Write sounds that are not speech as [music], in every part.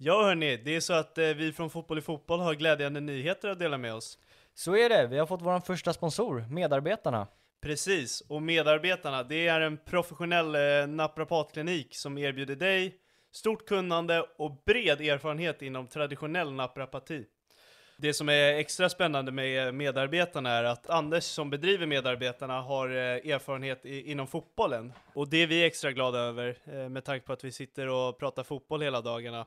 Ja hörni, det är så att eh, vi från Fotboll i Fotboll har glädjande nyheter att dela med oss. Så är det, vi har fått vår första sponsor, Medarbetarna. Precis, och medarbetarna, det är en professionell eh, naprapatklinik som erbjuder dig stort kunnande och bred erfarenhet inom traditionell naprapati. Det som är extra spännande med medarbetarna är att Anders som bedriver medarbetarna har eh, erfarenhet i, inom fotbollen. Och det är vi extra glada över eh, med tanke på att vi sitter och pratar fotboll hela dagarna.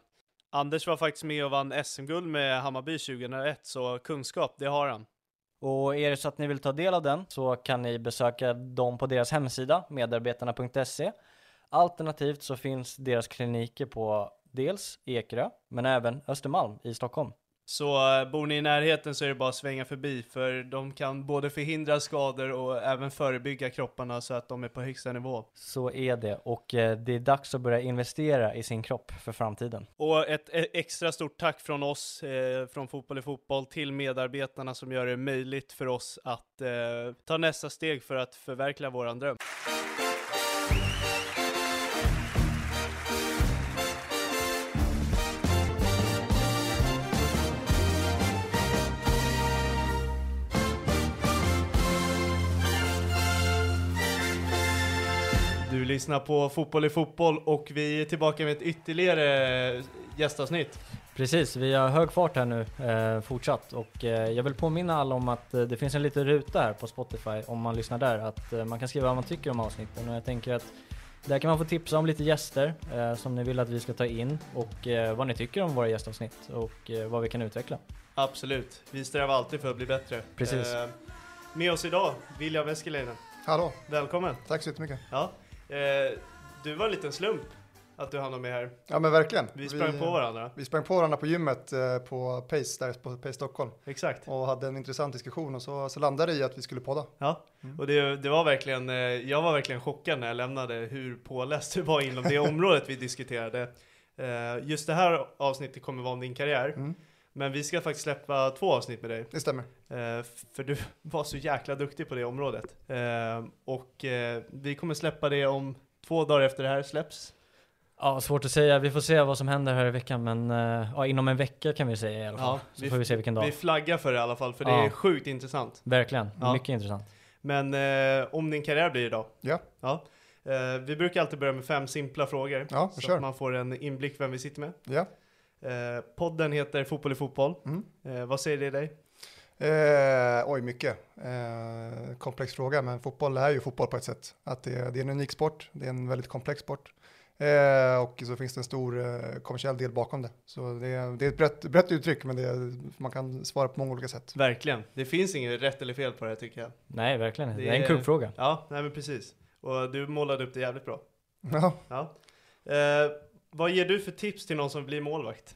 Anders var faktiskt med och vann SM-guld med Hammarby 2001, så kunskap, det har han. Och är det så att ni vill ta del av den så kan ni besöka dem på deras hemsida, medarbetarna.se. Alternativt så finns deras kliniker på dels Ekerö, men även Östermalm i Stockholm. Så eh, bor ni i närheten så är det bara att svänga förbi, för de kan både förhindra skador och även förebygga kropparna så att de är på högsta nivå. Så är det, och eh, det är dags att börja investera i sin kropp för framtiden. Och ett e- extra stort tack från oss, eh, från Fotboll i Fotboll, till medarbetarna som gör det möjligt för oss att eh, ta nästa steg för att förverkliga våran dröm. Lyssnar på Fotboll i Fotboll och vi är tillbaka med ett ytterligare gästavsnitt. Precis, vi har hög fart här nu eh, fortsatt och eh, jag vill påminna alla om att eh, det finns en liten ruta här på Spotify om man lyssnar där att eh, man kan skriva vad man tycker om avsnitten och jag tänker att där kan man få tipsa om lite gäster eh, som ni vill att vi ska ta in och eh, vad ni tycker om våra gästavsnitt och eh, vad vi kan utveckla. Absolut, vi strävar alltid för att bli bättre. Precis. Eh, med oss idag, William Eskelinen. Hallå, Välkommen! tack så jättemycket. Ja. Eh, du var en liten slump att du hamnade med här. Ja men verkligen. Vi sprang på varandra. Vi sprang på varandra på gymmet eh, på Pace, där på Pace Stockholm. Exakt. Och hade en intressant diskussion och så, så landade det i att vi skulle podda. Ja, Mm. och det, det var verkligen, eh, jag var verkligen chockad när jag lämnade hur påläst du var inom det [laughs] området vi diskuterade. Eh, just det här avsnittet kommer vara om din karriär. Mm. Men vi ska faktiskt släppa två avsnitt med dig. Det stämmer. Eh, för du [laughs] var så jäkla duktig på det området. Eh, och eh, vi kommer släppa det om två dagar efter det här släpps. Ja, svårt att säga. Vi får se vad som händer här i veckan, men ja, inom en vecka kan vi säga i alla fall. Ja, så vi- får vi se vilken dag. Vi flaggar för det i alla fall, för det Ja. är sjukt intressant. Verkligen, Ja. mycket intressant. Men om din karriär blir idag. Ja. ja. Vi brukar alltid börja med fem simpla frågor. Ja, så att man får en inblick vem vi sitter med. Ja. Eh, podden heter Fotboll i fotboll. Mm. Eh, vad säger det dig? Eh, oj, mycket. Eh, komplex fråga, men fotboll är ju fotboll på ett sätt. Att det, det är en unik sport, det är en väldigt komplex sport. Eh, och så finns det en stor eh, kommersiell del bakom det. Så det, är- det är ett brett, brett uttryck, men det man kan svara på många olika sätt. Verkligen. Det finns inget rätt eller fel på det här tycker jag. Nej, verkligen. Det Det är en kuggfråga. Ja, nej men precis. Och du målade upp det jävligt bra. Ja. Ja. Vad ger du för tips till någon som blir målvakt?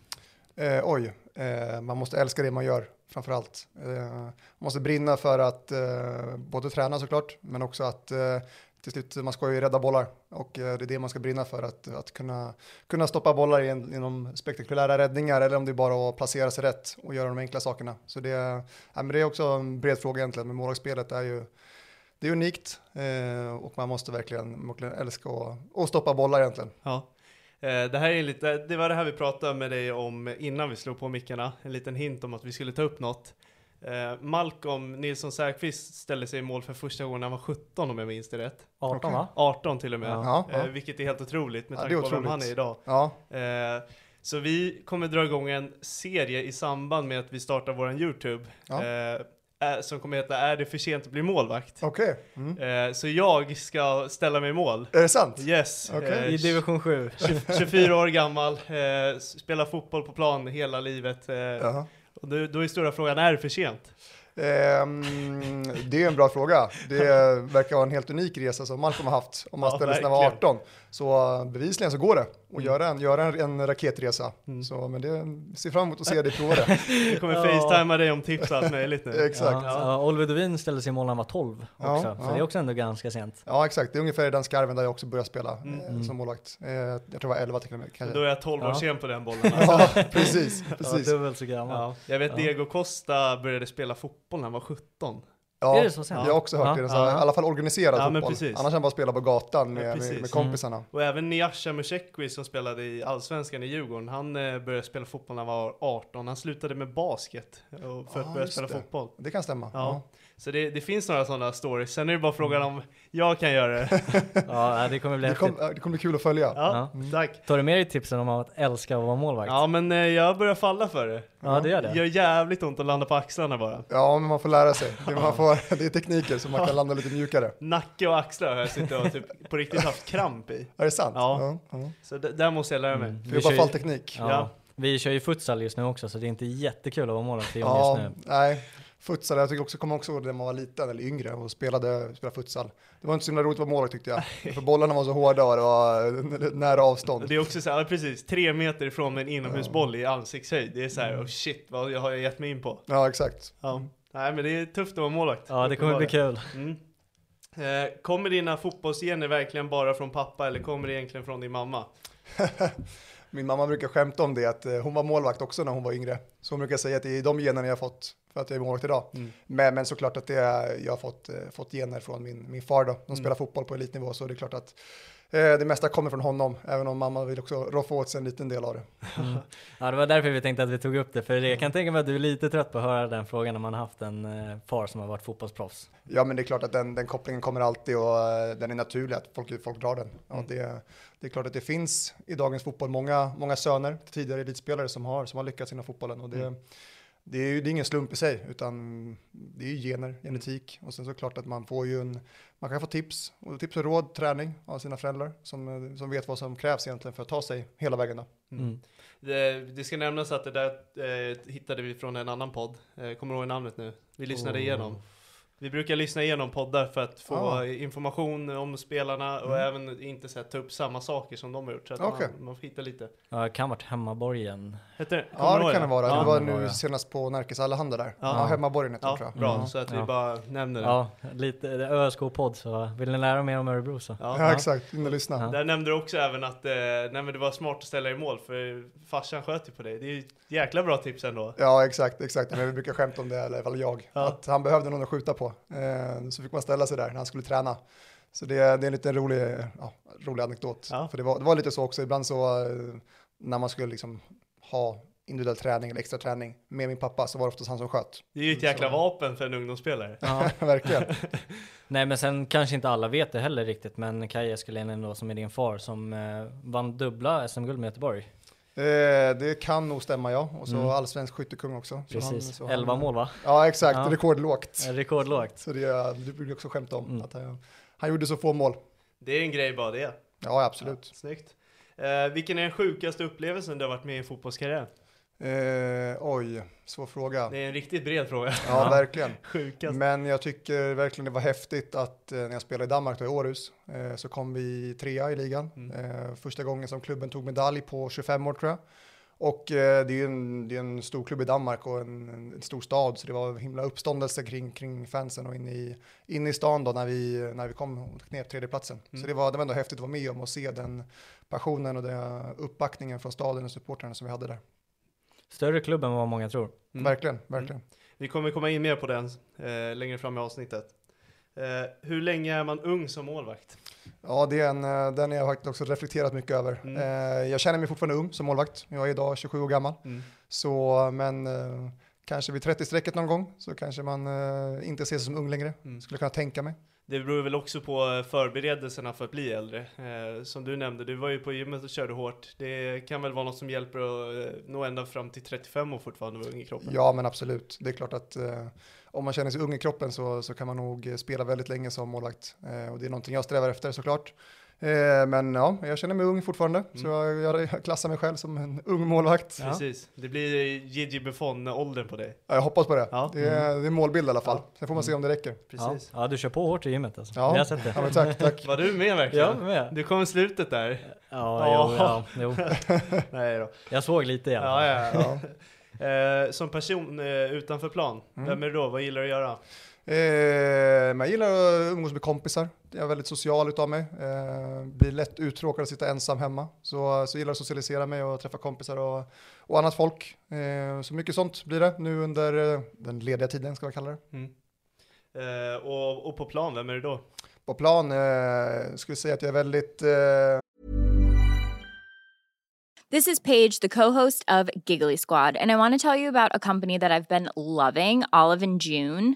Eh, oj, eh, man måste älska det man gör framför allt. Eh, man måste brinna för att eh, både träna såklart, men också att eh, till slut, man ska ju rädda bollar och eh, det är det man ska brinna för, att, att kunna, kunna stoppa bollar genom spektakulära räddningar eller om det är bara att placera sig rätt och göra de enkla sakerna. Så det, ja, men det är också en bred fråga egentligen, men målvaktsspelet är ju det är unikt och man måste verkligen, verkligen älska och stoppa bollar egentligen. Ja. Eh, det här är lite, det var det här vi pratade med dig om innan vi slog på mickarna. En liten hint om att vi skulle ta upp något. Eh, Malcolm Nilsson Säfqvist ställde sig i mål för första gången när han var 17 om jag minns det rätt. 18 Okej. va? 18 till och med. Ja. Ja, ja. Eh, vilket är helt otroligt med Ja, tanke är på vem han är idag. Ja, så vi kommer dra igång en serie i samband med att vi startar våran YouTube. Ja. Eh, som kommer heta Är det för sent att bli målvakt? okej. Mm. Eh, så jag ska ställa mig i mål. Är det sant? Yes. Okej. Eh, I division 7. 24 år gammal, spelar fotboll på plan hela livet. Jaha. och då, då är stora frågan, är det för sent? Ehm, det är en bra fråga. Det verkar vara en helt unik resa som Malcolm har haft om man Ja, ställer sig när man var verkligen. 18. Så bevisligen så går det att Mm. göra, en, göra en, en raketresa. Mm. Så, men det ser fram emot att se dig prova det. [laughs] Vi kommer Ja. facetimea dig om tips och allt möjligt nu. [laughs] Exakt. Ja, ja, Oliver Dovin ställde sig i mål när han var 12 Ja, också, ja. så det är också ändå ganska sent. Ja, exakt. Det är ungefär i den skarven där jag också började spela Mm. eh, som målvakt. Eh, jag tror det var 11 till och med. Kanske. Då är jag 12 år Ja. sen på den bollen. Alltså. [laughs] Ja, precis. Ja, precis. dubbelt så gammal. Ja. Jag vet Ja. Diego Costa började spela fotboll när han var 17. Ja, Är det så sent? jag har också hört Ja, det. Så, ja, I alla fall organiserad Ja, fotboll. precis. Annars han bara spelat på gatan med, med, med kompisarna. Och även Niasha Musekwi som spelade i Allsvenskan i Djurgården, han eh, började spela fotboll när han var 18. Han slutade med basket för att börja just spela det. fotboll. Det kan stämma. Så det, det finns några sådana stories. Sen är det bara frågan om jag kan göra det. [laughs] Ja, det kommer bli Det, kom, det kommer bli kul att följa. Ja, Ja. tack. Tar du med dig tipsen om att älska att vara målvakt? Ja, men eh, jag börjar falla för det. Ja, det gör det. Det gör jävligt ont att landa på axlarna bara. Ja, men man får lära sig. Det, man får, [laughs] det är tekniker så man kan landa lite mjukare. Nacke och axlar har jag suttit och typ [laughs] på riktigt haft kramp i. Är det sant? Ja. ja. ja. Så där måste jag lära mig. Mm. Jobba kör ju- fallteknik. Ja. Ja. Vi kör ju futsal just nu också, så det är inte jättekul att vara målvakt för John Ja, just nu. nej. Futsal, jag tycker också, kommer också ihåg när man var liten eller yngre och spelade, spelade futsal. Det var inte så himla roligt att vara målvakt tyckte jag. För bollarna var så hårda och det var nära avstånd. Det är också så här, precis, tre meter ifrån med en inomhusboll i ansiktshöjd. Det är så här, oh shit, vad har jag gett mig in på? Ja, exakt. Ja. Nej men det är tufft att vara målvakt. Ja, det kommer bli kul. Mm. Eh, kommer dina fotbollsgener verkligen bara från pappa eller kommer det egentligen från din mamma? [laughs] Min mamma brukar skämta om det, att eh, hon var målvakt också när hon var yngre. Så hon brukar säga att det är de generna jag har fått för att jag är målvakt idag. Mm. Men, men såklart att det är, jag har fått, eh, fått gener från min, min far då. De Mm. spelar fotboll på elitnivå så det är klart att eh, det mesta kommer från honom. Även om mamma vill också roffa åt sig en liten del av det. Mm. [laughs] Ja, det var därför vi tänkte att vi tog upp det, för jag kan tänka mig att du är lite trött på att höra den frågan när man har haft en eh, far som har varit fotbollsproffs. Ja men det är klart att den, den kopplingen kommer alltid och den är naturlig att folk, folk drar den. Ja, Mm. det, det är klart att det finns i dagens fotboll många, många söner tidigare elitspelare som har, som har lyckats inom fotbollen. Och det, Mm. Det är ju det är ingen slump i sig utan det är ju gener, genetik och sen så klart att man får ju en, man kan få tips, och tips och råd, träning av sina föräldrar som, som vet vad som krävs egentligen för att ta sig hela vägen då. Mm. Det, det ska nämnas att det där eh, hittade vi från en annan podd. Eh, kommer du ihåg namnet nu? Vi lyssnade Oh. igenom. Vi brukar lyssna igenom poddar för att få Ah. information om spelarna och Mm. även inte så här, ta upp samma saker som de har gjort. Så att Okej. man, man får hitta lite. Ja, det kan ha varit hemmaborgen. Heter det? Kommer Ja det kan det vara, Ja. det var nu det. senast på Närkes Allehanda där. Ja. Ja, hemmaborgen heter Ja, det tror jag. bra. Mm. Så att vi Ja. bara nämner det. Ja, lite ÖSK-podd, så vill ni lära mer om Örebro så. Ja. Ja, exakt, in och lyssna. Ja. Där nämnde du också även att eh, nej, men det var smart att ställa i mål för farsan sköt ju på dig. Det är ju jäkla bra tips ändå. Ja, exakt, exakt. Men vi brukar skämta om det, eller i alla fall jag. Ja. Att han behövde någon att skjuta på. Eh, så fick man ställa sig där när han skulle träna. Så det, det är en liten rolig, ja, rolig anekdot. Ja. För det var, det var lite så också, ibland så eh, när man skulle liksom ha individuell träning eller extra träning med min pappa så var det oftast han som sköt. Det är ju ett Så- jäkla vapen för en ungdomsspelare. Ja. [laughs] Verkligen. [laughs] Nej men sen kanske inte alla vet det heller riktigt, men Kaj Eskelinen då som är din far som eh, vann dubbla SM-guld med Göteborg. Eh, det kan nog stämma ja. Och så Mm. allsvensk skyttekung också. Så han- Precis, så 11 han, mål va? Ja, exakt. Ja. Rekordlågt. Rekordlågt. Så det, det brukar jag också skämta om. Mm. Att han, han gjorde så få mål. Det är en grej bara det. Ja, absolut. Ja, snyggt. Eh, vilken är den sjukaste upplevelsen du har varit med i en fotbollskarriär? Eh, oj, svår fråga. Det är en riktigt bred fråga. Ja, verkligen. [laughs] Sjukast. Men jag tycker verkligen det var häftigt att eh, när jag spelade i Danmark, då i Århus, eh, så kom vi trea i ligan. Mm. Eh, första gången som klubben tog medalj på 25 år tror jag. Och eh, det är ju en, det är en stor klubb i Danmark och en, en, stor stad, så det var himla uppståndelse kring, kring fansen och inne i, inne i stan då när vi, när vi kom och knep tredjeplatsen. Mm. Så det var, det var ändå häftigt att vara med om och se den passionen och den uppbackningen från staden och supportrarna som vi hade där. Större klubb än vad många tror. Mm. Verkligen, verkligen. Vi kommer komma in mer på den eh, längre fram i avsnittet. Eh, hur länge är man ung som målvakt? Ja, det är en, eh, den har jag faktiskt också reflekterat mycket över. Mm. Eh, jag känner mig fortfarande ung som målvakt. Jag är idag 27 år gammal. Mm. Så, men eh, kanske vid 30-strecket någon gång så kanske man eh, inte ser sig som ung längre. Mm. Skulle kunna tänka mig. Det beror väl också på eh, förberedelserna för att bli äldre. Eh, som du nämnde, du var ju på gymmet och körde hårt. Det kan väl vara något som hjälper att eh, nå ända fram till 35 och fortfarande vara ung i kroppen. Ja, men absolut. Det är klart att eh, om man känner sig ung i kroppen så, så kan man nog eh, spela väldigt länge som målvakt. Eh, och det är någonting jag strävar efter såklart. Eh, men ja, jag känner mig ung fortfarande. Så jag, jag klassar mig själv som en ung målvakt. Ja. Precis. Det blir Gigi Buffon-åldern på dig. Ja, jag hoppas på det. Ja. Det, är, det är en målbild i alla fall. Ja. Sen får man se om det räcker. Precis. Ja. ja, du kör på hårt i gymmet alltså. Ja. Jag har sett det. Ja, tack, tack. Var du med verkligen? Ja, med. Du kom i slutet där. Ja, Ja. jo, ja, [laughs] jo. Nej då. Jag såg lite i alla fall. Ja, ja, Ja. ja. [laughs] Eh, som person eh, utanför plan, Mm. vem är du då? Vad gillar du att göra? Eh, men jag gillar att umgås med kompisar. Jag är väldigt social utav mig. Eh, blir lätt uttråkad att sitta ensam hemma. Så, så gillar jag att socialisera mig och träffa kompisar och, och annat folk. Eh, så mycket sånt blir det nu under eh, den lediga tiden, ska jag kalla det. Mm. Eh, och, och på plan, vem är det då? På plan eh, skulle jag säga att jag är väldigt eh, This is Paige, the co-host of Giggly Squad, and I want to tell you about a company that I've been loving, Olive and June.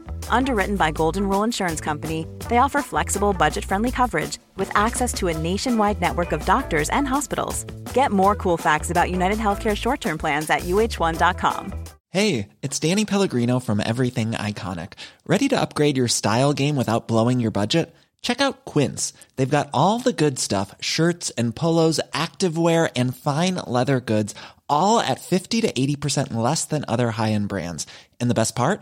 Underwritten by Golden Rule Insurance Company, they offer flexible, budget friendly coverage with access to a nationwide network of doctors and hospitals. Get more cool facts about United Healthcare short term plans at uh1.com. Hey, it's Danny Pellegrino from Everything Iconic. Ready to upgrade your style game without blowing your budget? Check out Quince. They've got all the good stuff shirts and polos, activewear, and fine leather goods, all at 50 to 80% less than other high end brands. And the best part?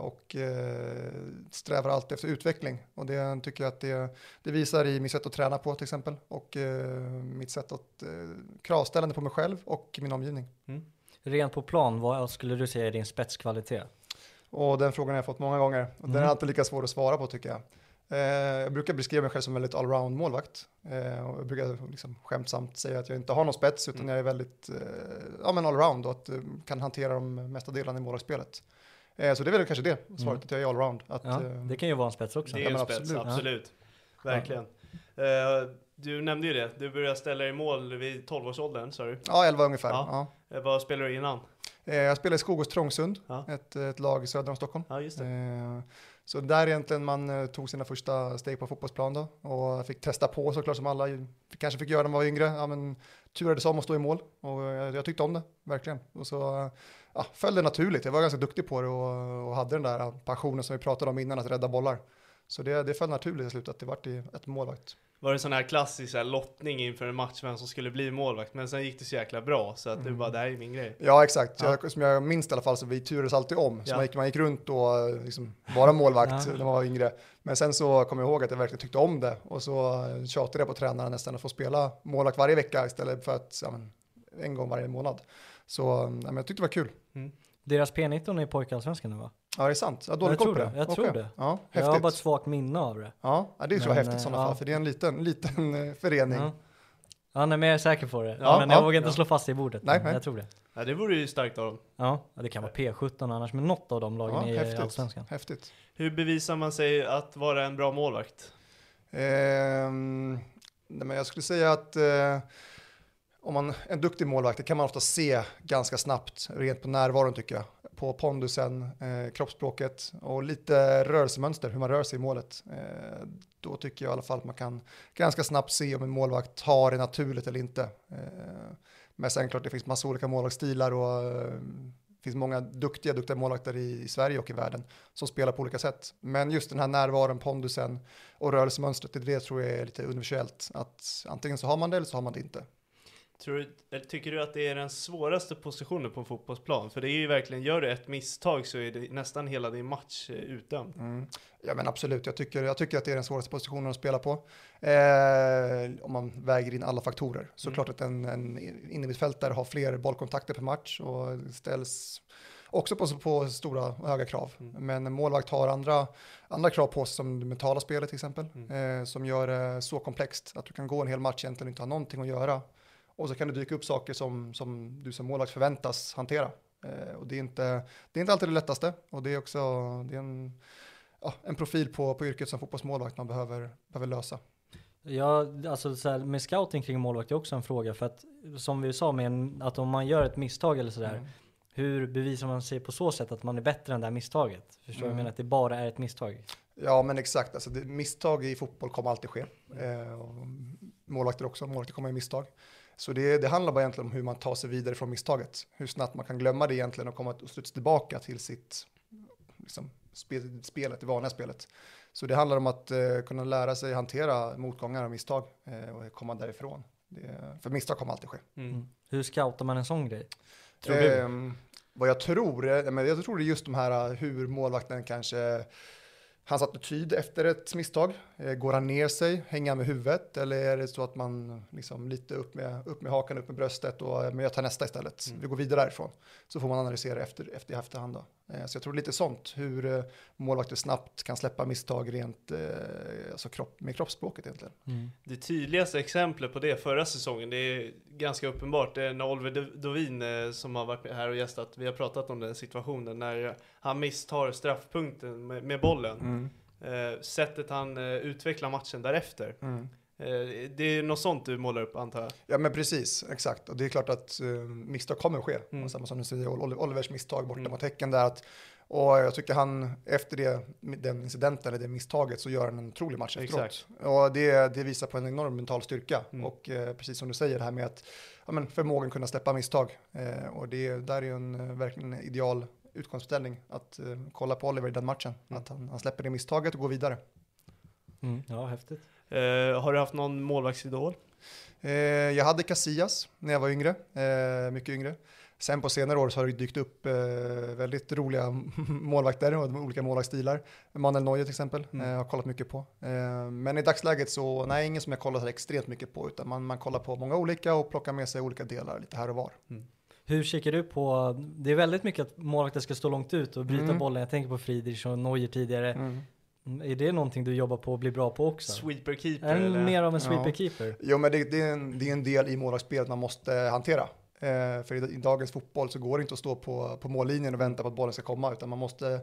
och eh, strävar alltid efter utveckling. Och det tycker jag att det, det visar i mitt sätt att träna på till exempel och eh, mitt sätt att eh, kravställande på mig själv och min omgivning. Rent på plan, vad skulle du säga är din spetskvalitet? Och den frågan har jag fått många gånger och den är Mm. alltid lika svår att svara på tycker jag. Eh, jag brukar beskriva mig själv som väldigt allround målvakt. Eh, jag brukar liksom skämtsamt säga att jag inte har någon spets utan Mm. jag är väldigt eh, ja, men allround och att, eh, kan hantera de mesta delarna i målvaktsspelet. Eh, så det är väl kanske det svaret, Mm. att jag är allround. Att, Ja, eh, det kan ju vara en spets också. Det är en spets, absolut. absolut. Verkligen. Eh, du nämnde ju det, du började ställa dig i mål vid 12-årsåldern sa du. ja, 11 ungefär. Ja. Ja. Vad spelade du innan? Jag spelar i Skogås Trångsund, Ja. ett, ett lag söder om Stockholm. Ja, just det. Så där egentligen man tog sina första steg på fotbollsplan då och fick testa på såklart som alla kanske fick göra när man var yngre. Ja, men turades om att stå i mål och jag, jag tyckte om det, verkligen. Och så ja, föll det naturligt. Jag var ganska duktig på det och, och hade den där passionen som vi pratade om innan, att rädda bollar. Så det, det föll naturligt i slutet att det vart ett målvakt. Var det sån här klassisk så här, lottning inför en match vem som skulle bli målvakt? Men sen gick det så jäkla bra så att du Mm. bara, det här är min grej. Ja, exakt. Ja. Jag, som jag minns i alla fall så vi turades alltid om. Så Ja. man, gick, man gick runt och liksom bara målvakt Ja. när man var yngre. Men sen så kom jag ihåg att jag verkligen tyckte om det och så tjatade jag på tränaren nästan att få spela målvakt varje vecka istället för att ja, men, en gång varje månad. Så ja, men jag tyckte det var kul. Deras P19 är i pojkallsvenskan nu va? Ja, det är sant. Jag har dålig Jag koll tror på det. det. Jag tror Okej. det. Ja, Jag har häftigt. bara ett svagt minne av det. Ja, det tror är Men, häftigt i sådana eh, fall, ja. för det är en liten, liten eh, förening. Ja. Ja, nej, men jag är säker på det. Ja, men ja, jag vågar inte ja. slå fast det i bordet. Nej, men nej. Jag tror det. Ja, det vore ju starkt av dem. Ja, det kan vara P17 annars, men något av de lagen Ja, i häftigt. Allsvenskan. häftigt. Hur bevisar man sig att vara en bra målvakt? Ehm, nej, men jag skulle säga att eh, om man är en duktig målvakt, det kan man ofta se ganska snabbt, rent på närvaron tycker jag. På pondusen, eh, kroppsspråket och lite rörelsemönster, hur man rör sig i målet. Eh, då tycker jag i alla fall att man kan ganska snabbt se om en målvakt har det naturligt eller inte. Eh, men sen klart det finns massa olika målvaktsstilar och eh, det finns många duktiga, duktiga målvakter i, i Sverige och i världen som spelar på olika sätt. Men just den här närvaron, pondusen, och rörelsemönstret, det, det tror jag är lite universellt. Att antingen så har man det eller så har man det inte. Tror du, tycker du att det är den svåraste positionen på en fotbollsplan? För det är ju verkligen, gör du ett misstag så är det nästan hela din match eh, utdömd. Mm. Ja men absolut, jag tycker, jag tycker att det är den svåraste positionen att spela på. Eh, om man väger in alla faktorer. Såklart att en, en innermittfältare har fler bollkontakter per match och ställs också på, på stora och höga krav. Men en målvakt har andra, andra krav på sig som det mentala spelet till exempel. Eh, som gör det så komplext att du kan gå en hel match egentligen och inte ha någonting att göra. Och så kan det dyka upp saker som, som du som målvakt förväntas hantera. Eh, och det är, inte, det är inte alltid det lättaste. Och det är också det är en, ja, en profil på, på yrket som fotbollsmålvakt man behöver, behöver lösa. Ja, alltså så här, med scouting kring målvakt är också en fråga för att som vi sa med en, att om man gör ett misstag eller sådär, Mm. hur bevisar man sig på så sätt att man är bättre än det här misstaget? Förstår du? Jag Mm. menar att det bara är ett misstag. Ja, men exakt. Alltså, det, misstag i fotboll kommer alltid ske. Eh, och målvakter också, målvakter kommer i misstag. Så det, det handlar bara egentligen om hur man tar sig vidare från misstaget. Hur snabbt man kan glömma det egentligen och komma och studsa tillbaka till sitt liksom, spel, spelet, det vanliga spelet. Så det handlar om att eh, kunna lära sig hantera motgångar och misstag eh, och komma därifrån. Det, för misstag kommer alltid ske. Mm. Hur scoutar man en sån grej? Tror du? Ehm, vad jag tror, men jag tror det är just de här uh, hur målvakten kanske, hans attityd efter ett misstag, eh, går han ner sig, hänger han med huvudet eller är det så att man liksom lite upp med, upp med hakan, upp med bröstet och men jag tar nästa istället. Mm. Vi går vidare därifrån. Så får man analysera efter, efter efterhand då. Eh, så jag tror lite sånt, hur eh, målvakter snabbt kan släppa misstag rent eh, alltså kropp, med kroppsspråket egentligen. Mm. Det tydligaste exemplet på det förra säsongen, det är ganska uppenbart, det är när Oliver Do- Dovin som har varit här och gästat, vi har pratat om den situationen när han misstar straffpunkten med, med bollen. Eh, sättet han utvecklar matchen därefter. Mm. Eh, det är något sånt du målar upp antar jag? Ja men precis, exakt. Och det är klart att uh, misstag kommer att ske. Mm. Samma som du säger, Ol- Olivers misstag borta Mm. mot Häcken där. Att, och jag tycker han, efter det, den incidenten, eller det misstaget, så gör han en otrolig match efteråt. Exakt. Och det, det visar på en enorm mental styrka. Mm. Och eh, precis som du säger, det här med att ja, men förmågan kunna släppa misstag. Eh, och det där är ju en eh, verkligen en ideal utgångsställning. Att eh, kolla på Oliver i den matchen. Mm. Att han, han släpper det misstaget och går vidare. Mm. Ja, häftigt. Eh, har du haft någon målvaktsidol? Eh, jag hade Casillas när jag var yngre, eh, mycket yngre. Sen på senare år så har det dykt upp eh, väldigt roliga [laughs] målvakter och olika målvaktsstilar. Manuel Neuer till exempel, Mm. eh, har kollat mycket på. Eh, men i dagsläget så, nej, ingen som jag kollar så extremt mycket på, utan man, man kollar på många olika och plockar med sig olika delar lite här och var. Hur kikar du på, det är väldigt mycket att målvakter ska stå långt ut och bryta Mm. bollen. Jag tänker på Friedrich och Neuer tidigare. Mm, Är det någonting du jobbar på att bli bra på också? Sweeper-keeper eller? mer av en Ja. sweeper-keeper? Jo, men det, det, är en, det är en del i målvaktsspelet man måste hantera. Eh, för i, i dagens fotboll så går det inte att stå på, på mållinjen och vänta på att bollen ska komma, utan man måste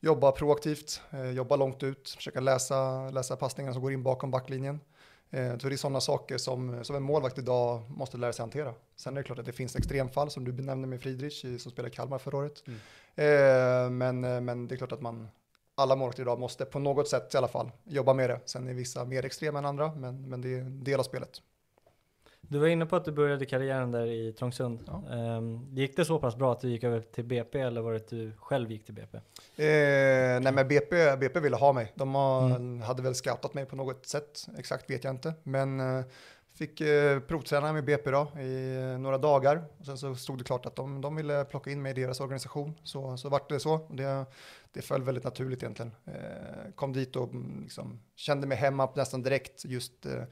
jobba proaktivt, eh, jobba långt ut, försöka läsa, läsa passningarna som går in bakom backlinjen. Eh, så det är sådana saker som, som en målvakt idag måste lära sig hantera. Sen är det klart att det finns extremfall som du benämner med Friedrich som spelade Kalmar förra året. Mm. Eh, men, eh, men det är klart att man, alla målvakter idag måste på något sätt i alla fall jobba med det. Sen är vissa mer extrema än andra, men, men det är en del av spelet. Du var inne på att du började karriären där i Trångsund. Ja. Ehm, gick det så pass bra att du gick över till BP eller var det att du själv gick till BP? Eh, nej men BP, BP ville ha mig. De har, Mm. hade väl scoutat mig på något sätt. Exakt vet jag inte. Men eh, fick eh, provträna med BP då i eh, några dagar. Och sen så stod det klart att de, de ville plocka in mig i deras organisation. Så, så vart det så. Det, det föll väldigt naturligt egentligen. Eh, kom dit och mm, liksom, kände mig hemma nästan direkt. Just eh,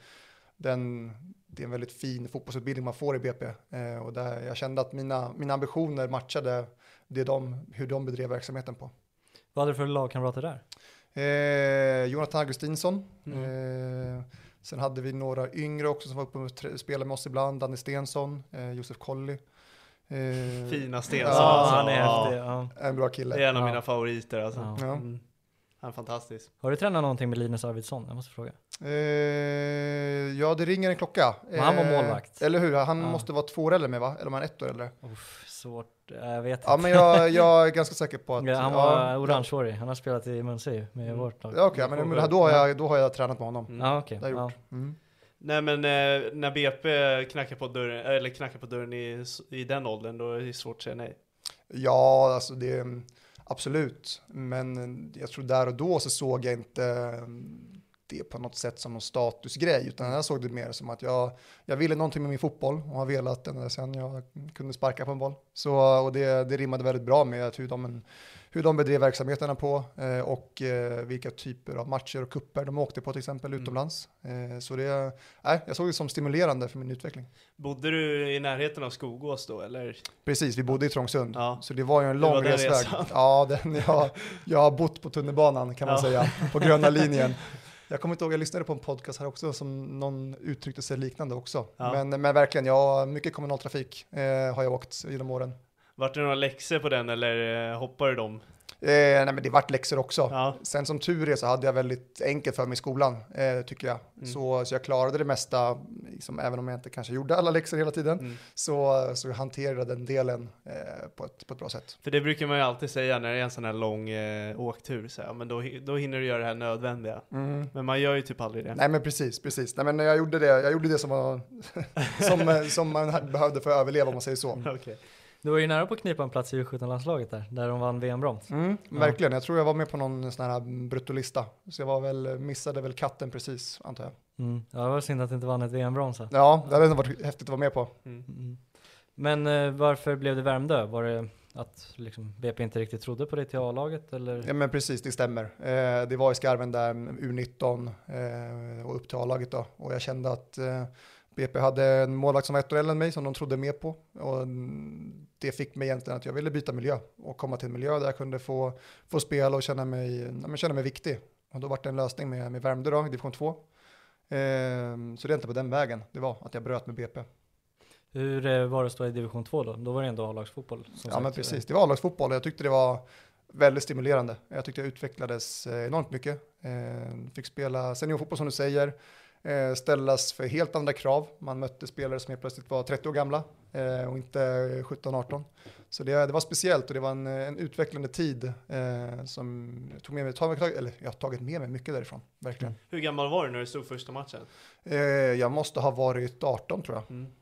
den, det är en väldigt fin fotbollsutbildning man får i BP. Eh, och där jag kände att mina, mina ambitioner matchade det de, hur de bedrev verksamheten på. Vad hade du för lagkamrater där? Eh, Jonathan Augustinsson. Mm. Eh, sen hade vi några yngre också som var uppe och spelade med oss ibland. Danny Stensson, eh, Josef Colley. Eh, Fina sten. Ja, Ja, alltså. han är Ja. häftig. Ja. En bra Det kille. är en av Ja. mina favoriter alltså. Ja. Ja. Mm. Han är fantastisk. Har du tränat någonting med Linus Arvidsson? Jag måste fråga. Eh, ja, det ringer en klocka. Men han var Eh, målvakt. Eller hur? Han Ja. måste vara två år äldre med va? Eller var han ett år äldre? Uff, svårt. Jag vet Ja, inte. men jag, [laughs] jag är ganska säker på att... Ja, han var ja, orangehårig. Han har spelat i Munse med Mm. vårt lag. Ja, okej, men, men då, har jag, då har jag tränat med honom. Mm. Ja, okej. Det har jag Ja. gjort. Mm. Nej men eh, när BP knackar på dörren, eller knackar på dörren i, i den åldern, då är det svårt att säga nej. Ja, alltså det absolut. Men eh, jag tror där och då så såg jag inte eh, det på något sätt som någon statusgrej, utan jag såg det mer som att jag, jag ville någonting med min fotboll och har velat ända sedan jag kunde sparka på en boll. Så, och det, det rimmade väldigt bra med att hur de, hur de bedrev verksamheterna på eh, och eh, vilka typer av matcher och kupper de åkte på till exempel Mm. utomlands. Eh, så det, nej, jag såg det som stimulerande för min utveckling. Bodde du i närheten av Skogås då eller? Precis, vi bodde i Trångsund. Ja. Så det var ju en lång den resväg. resan. Ja, den, jag, jag har bott på tunnelbanan kan man Ja. säga, på gröna [laughs] linjen. Jag kommer inte ihåg, jag lyssnade på en podcast här också som någon uttryckte sig liknande också. Ja. Men, men verkligen, ja, mycket kommunaltrafik eh, har jag åkt genom åren. Vart det några läxor på den eller eh, hoppade du dem? Eh, nej men det vart läxor också. Ja. Sen som tur är så hade jag väldigt enkelt för mig i skolan, eh, tycker jag. Mm. Så, så jag klarade det mesta, liksom, även om jag inte kanske gjorde alla läxor hela tiden. Mm. Så, så jag hanterade den delen eh, på, ett, på ett bra sätt. För det brukar man ju alltid säga när det är en sån här lång eh, åktur, så här, men då, då hinner du göra det här nödvändiga. Men man gör ju typ aldrig det. Nej men precis, precis. Nej men jag gjorde det, jag gjorde det som, var, [laughs] som, eh, som man behövde för att överleva om man säger så. [laughs] Okej. Du var ju nära på att knipa en plats i U17-landslaget där, där de vann VM-brons. Mm, Ja. Verkligen, jag tror jag var med på någon sån här bruttolista. Så jag var väl, missade väl katten precis, antar jag. Mm. Ja, det var synd att det inte vann ett VM-brons. Ja, det hade ändå varit häftigt att vara med på. Mm. Mm. Men eh, varför blev det Värmdö? Var det att liksom, BP inte riktigt trodde på det till A-laget eller? Ja men precis, det stämmer. Eh, det var i skarven där, U19 eh, och upp till A-laget då. Och jag kände att eh, BP hade en målvakt som var ett år äldre än mig som de trodde mer på. Och det fick mig egentligen att jag ville byta miljö och komma till en miljö där jag kunde få, få spela och känna mig, ja, men känna mig viktig. Och då var det en lösning med, med Värmdö då, division 2. Eh, så det är inte på den vägen det var, att jag bröt med BP. Hur eh, var det att stå i division 2 då? Då var det ändå A-lagsfotboll. Ja men sagt. precis, det var A-lagsfotboll och jag tyckte det var väldigt stimulerande. Jag tyckte jag utvecklades eh, enormt mycket. Eh, Fick spela seniorfotboll som du säger, ställas för helt andra krav. Man mötte spelare som helt plötsligt var 30 år gamla eh, och inte 17-18. Så det, det var speciellt och det var en, en utvecklande tid eh, som jag tog med mig, tag, eller jag har tagit med mig mycket därifrån, verkligen. Hur gammal var du när du stod första matchen? Eh, jag måste ha varit 18 tror jag. Mm.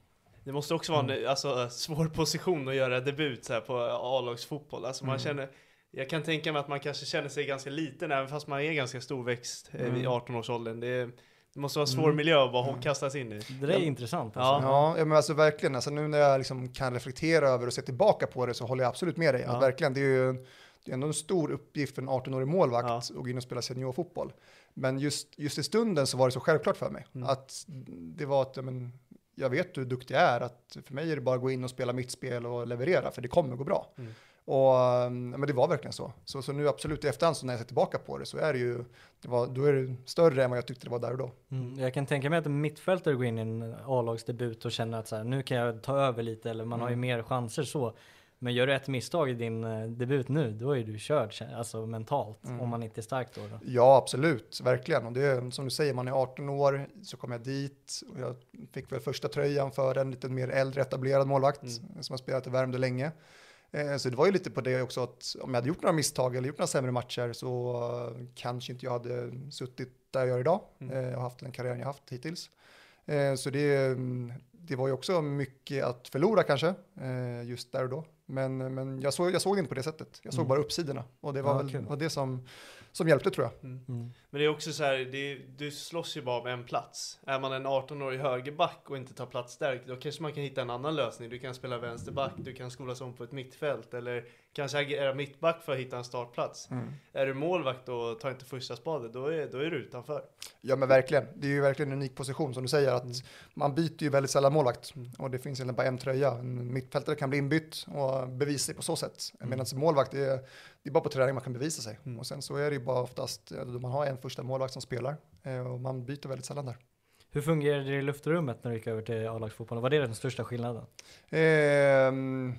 Det måste också vara en alltså, svår position att göra debut så här, på A-lagsfotboll. Alltså, man Mm. känner, jag kan tänka mig att man kanske känner sig ganska liten även fast man är ganska storväxt eh, vid Mm. 18-årsåldern. Det, är- det måste vara en svår Mm. miljö att bara kastas in i. Det där är intressant. Ja. Alltså. Ja, ja men alltså verkligen. Alltså nu när jag liksom kan reflektera över och se tillbaka på det så håller jag absolut med dig. Ja. Att verkligen, det är ju det är ändå en stor uppgift för en 18-årig målvakt Ja. att gå in och spela seniorfotboll. Men just, just i stunden så var det så självklart för mig. Mm. Att det var att, ja, men, jag vet hur duktig jag är, att för mig är det bara att gå in och spela mitt spel och leverera, för det kommer gå bra. Mm. Och, um, men det var verkligen så. så. Så nu absolut i efterhand, så när jag ser tillbaka på det, så är det ju, det var, då är det större än vad jag tyckte det var där och då. Mm. Jag kan tänka mig att en mittfältare går in i en A-lagsdebut och känner att så här, nu kan jag ta över lite eller man har ju Mm. mer chanser så. Men gör du ett misstag i din eh, debut nu, då är du körd, alltså mentalt, Mm. om man inte är stark då. då. Ja, absolut, verkligen. Och det är som du säger, man är 18 år, så kom jag dit och jag fick väl första tröjan för en lite mer äldre etablerad målvakt Mm. som har spelat i Värmdö länge. Eh, Så det var ju lite på det också att om jag hade gjort några misstag eller gjort några sämre matcher så eh, kanske inte jag hade suttit där jag gör idag Mm. eh, och haft den karriären jag haft hittills. Så det, mm, det var ju också mycket att förlora kanske, eh, just där och då. Men, men jag, såg, jag såg det inte på det sättet. Jag såg Mm. bara uppsidorna och det var Ja, väl var det som, som hjälpte tror jag. Mm. Mm. Men det är också så här, det du slåss ju bara om en plats. Är man en 18-årig högerback och inte tar plats där, då kanske man kan hitta en annan lösning. Du kan spela vänsterback, du kan skolas om på ett mittfält, eller kanske agera mittback för att hitta en startplats. Är du målvakt och tar inte första spadet, då är, då är du utanför. Ja men verkligen, det är ju verkligen en unik position som du säger att Mm. man byter ju väldigt sällan målvakt Mm. och det finns egentligen bara en tröja. En mittfältare kan bli inbytt och bevisa sig på så sätt. Mm. Medan målvakt, är, det är bara på träning man kan bevisa sig. Mm. Och sen så är det ju bara oftast, då man har en första målvakt som spelar eh, och man byter väldigt sällan där. Hur fungerade det i luftrummet när du gick över till A-lagsfotbollen? Var det den största skillnaden? Ehm,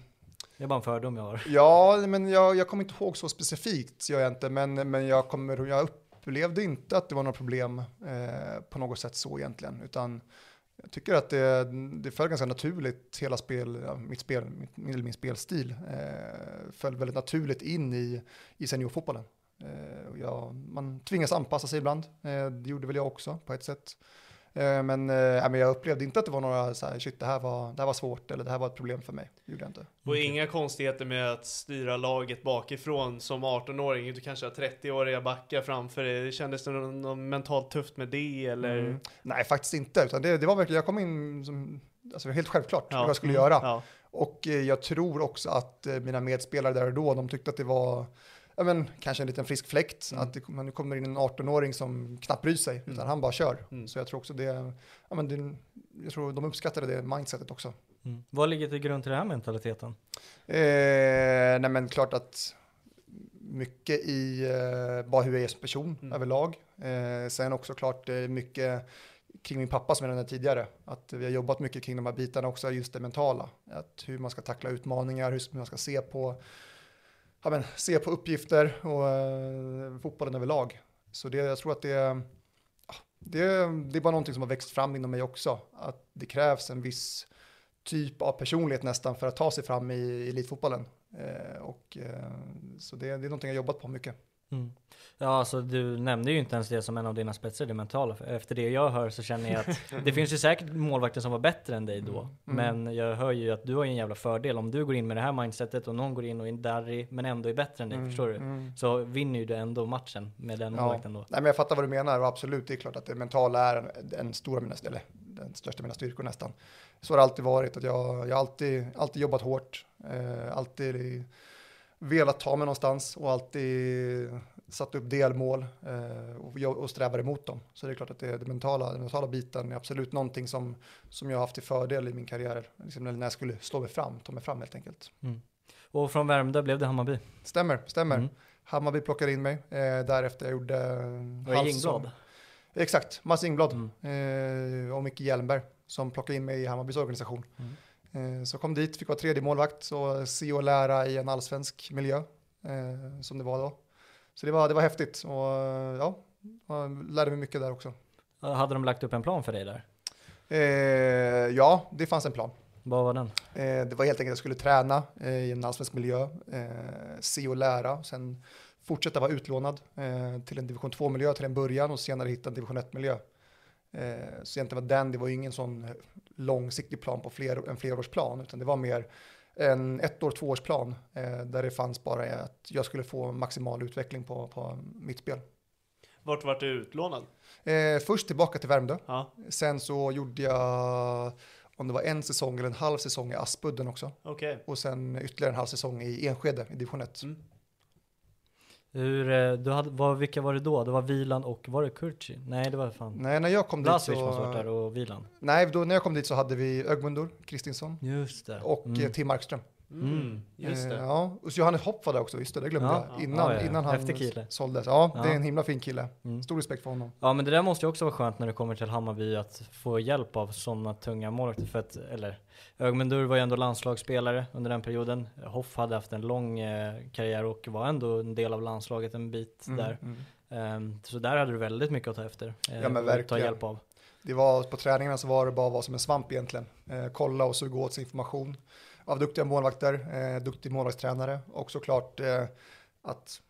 det är bara en fördom jag har. Ja, men jag, jag kommer inte ihåg så specifikt, gör jag inte, men, men jag, kommer, jag upplevde inte att det var några problem eh, på något sätt så egentligen, utan jag tycker att det, det föll ganska naturligt, hela spel, ja, mitt spel, mitt, min, min spelstil eh, föll väldigt naturligt in i, i seniorfotbollen. Eh, jag, man tvingas anpassa sig ibland, eh, det gjorde väl jag också på ett sätt. Eh, men, ja, men jag upplevde inte att det var några så här, shit det här var, det här var svårt eller det här var ett problem för mig. Det gjorde jag inte. Och inga konstigheter med att styra laget bakifrån som 18-åring. Du kanske har 30-åriga backar framför dig. Kändes det något, något mentalt tufft med det eller? Mm. Nej, faktiskt inte. Utan det, det var verkligen, jag kom in som, alltså helt självklart Ja. vad jag skulle Mm. göra. Ja. Och eh, jag tror också att eh, mina medspelare där och då, de tyckte att det var ja, men, kanske en liten frisk fläkt. Mm. Att det, men nu kommer in en 18-åring som knappt bryr sig, utan Mm. han bara kör. Mm. Så jag tror också det, ja, men det, jag tror de uppskattade det mindsetet också. Mm. Vad ligger till grund till den här mentaliteten? Eh, nej men klart att mycket i eh, bara hur jag är som person Mm. överlag. Eh, sen också klart eh, mycket kring min pappa som jag nämnde tidigare. Att vi har jobbat mycket kring de här bitarna också, just det mentala. Att hur man ska tackla utmaningar, hur man ska se på, ja, men, se på uppgifter och eh, fotbollen överlag. Så det, jag tror att det, det, det är bara någonting som har växt fram inom mig också. Att det krävs en viss typ av personlighet nästan för att ta sig fram i, i elitfotbollen. Eh, och, eh, så det, det är någonting jag har jobbat på mycket. Mm. Ja, alltså du nämnde ju inte ens det som en av dina spetser, det mentala. Efter det jag hör så känner jag att [laughs] det finns ju säkert målvakter som var bättre än dig då. Mm. Men jag hör ju att du har ju en jävla fördel. Om du går in med det här mindsetet och någon går in och är darrig, men ändå är bättre än dig, Mm, förstår du? mm. Så vinner ju du ändå matchen med den Ja. målvakten då. Nej, men jag fattar vad du menar och absolut, det är klart att det mentala är en, en stor av mina, eller den största av mina styrkor nästan. Så har det alltid varit, att jag, jag har alltid, alltid jobbat hårt, eh, alltid velat ta mig någonstans och alltid satt upp delmål eh, och, strävar emot dem. Så det är klart att det, det mentala, den mentala biten är absolut någonting som, som jag har haft till fördel i min karriär, liksom när jag skulle slå mig fram, ta mig fram helt enkelt. Och från Värmdö blev det Hammarby. Stämmer, stämmer. Mm. Hammarby plockade in mig, eh, därefter jag gjorde Det var Ingblad. Exakt, Mats Ingblad Mm. eh, och Micke Hjelmberg som plockade in mig i Hammarbys organisation. Mm. Eh, så kom dit, fick vara tredje målvakt och se och lära i en allsvensk miljö eh, som det var då. Så det var, det var häftigt och eh, ja, jag lärde mig mycket där också. Hade de lagt upp en plan för dig där? Eh, ja, det fanns en plan. Vad var den? Eh, det var helt enkelt att jag skulle träna eh, i en allsvensk miljö, se och lära, sen fortsätta vara utlånad till en division 2-miljö till en början och senare hitta en division 1-miljö. Eh, så egentligen var den, det var ju ingen sån långsiktig plan på fler, en flerårsplan, utan det var mer en ett år, tvåårsplan eh, där det fanns bara att jag skulle få maximal utveckling på, på mitt spel. Vart vart du utlånad? Eh, först tillbaka till Värmdö, Ja, sen så gjorde jag om det var en säsong eller en halv säsong i Aspudden också. okej. och sen ytterligare en halv säsong i Enskede i division 1. Mm. Hur, eh, du hade, vad, vilka var det då? Det var Vilan och var det Kurci? Nej, det var fan Nej, när jag kom dit Blasevic måste varit där så... och Vilan. Nej, då, när jag kom dit så hade vi Ögmundur, Kristinsson Just det. och Mm. eh, Tim Markström. Mm. Just Eh, det. Ja, och så Johannes Hopp var där också, just det, det glömde Ja, jag. ja. Innan, Ja, ja, innan han Häftig kille. såldes. Ja, det är en himla fin kille. Mm. Stor respekt för honom. Ja men det där måste ju också vara skönt när det kommer till Hammarby att få hjälp av sådana tunga målvakter för att, eller Ögmundur var ju ändå landslagsspelare under den perioden. Hoff hade haft en lång eh, karriär och var ändå en del av landslaget en bit Mm, där. mm. Ehm, så där hade du väldigt mycket att ta efter. eh, Ja, men och Ta verkligen. hjälp av. Det var, på träningarna så var det bara att vara som en svamp egentligen. Eh, kolla och suga åt sig information av duktiga målvakter, eh, duktig målvaktstränare och såklart eh, att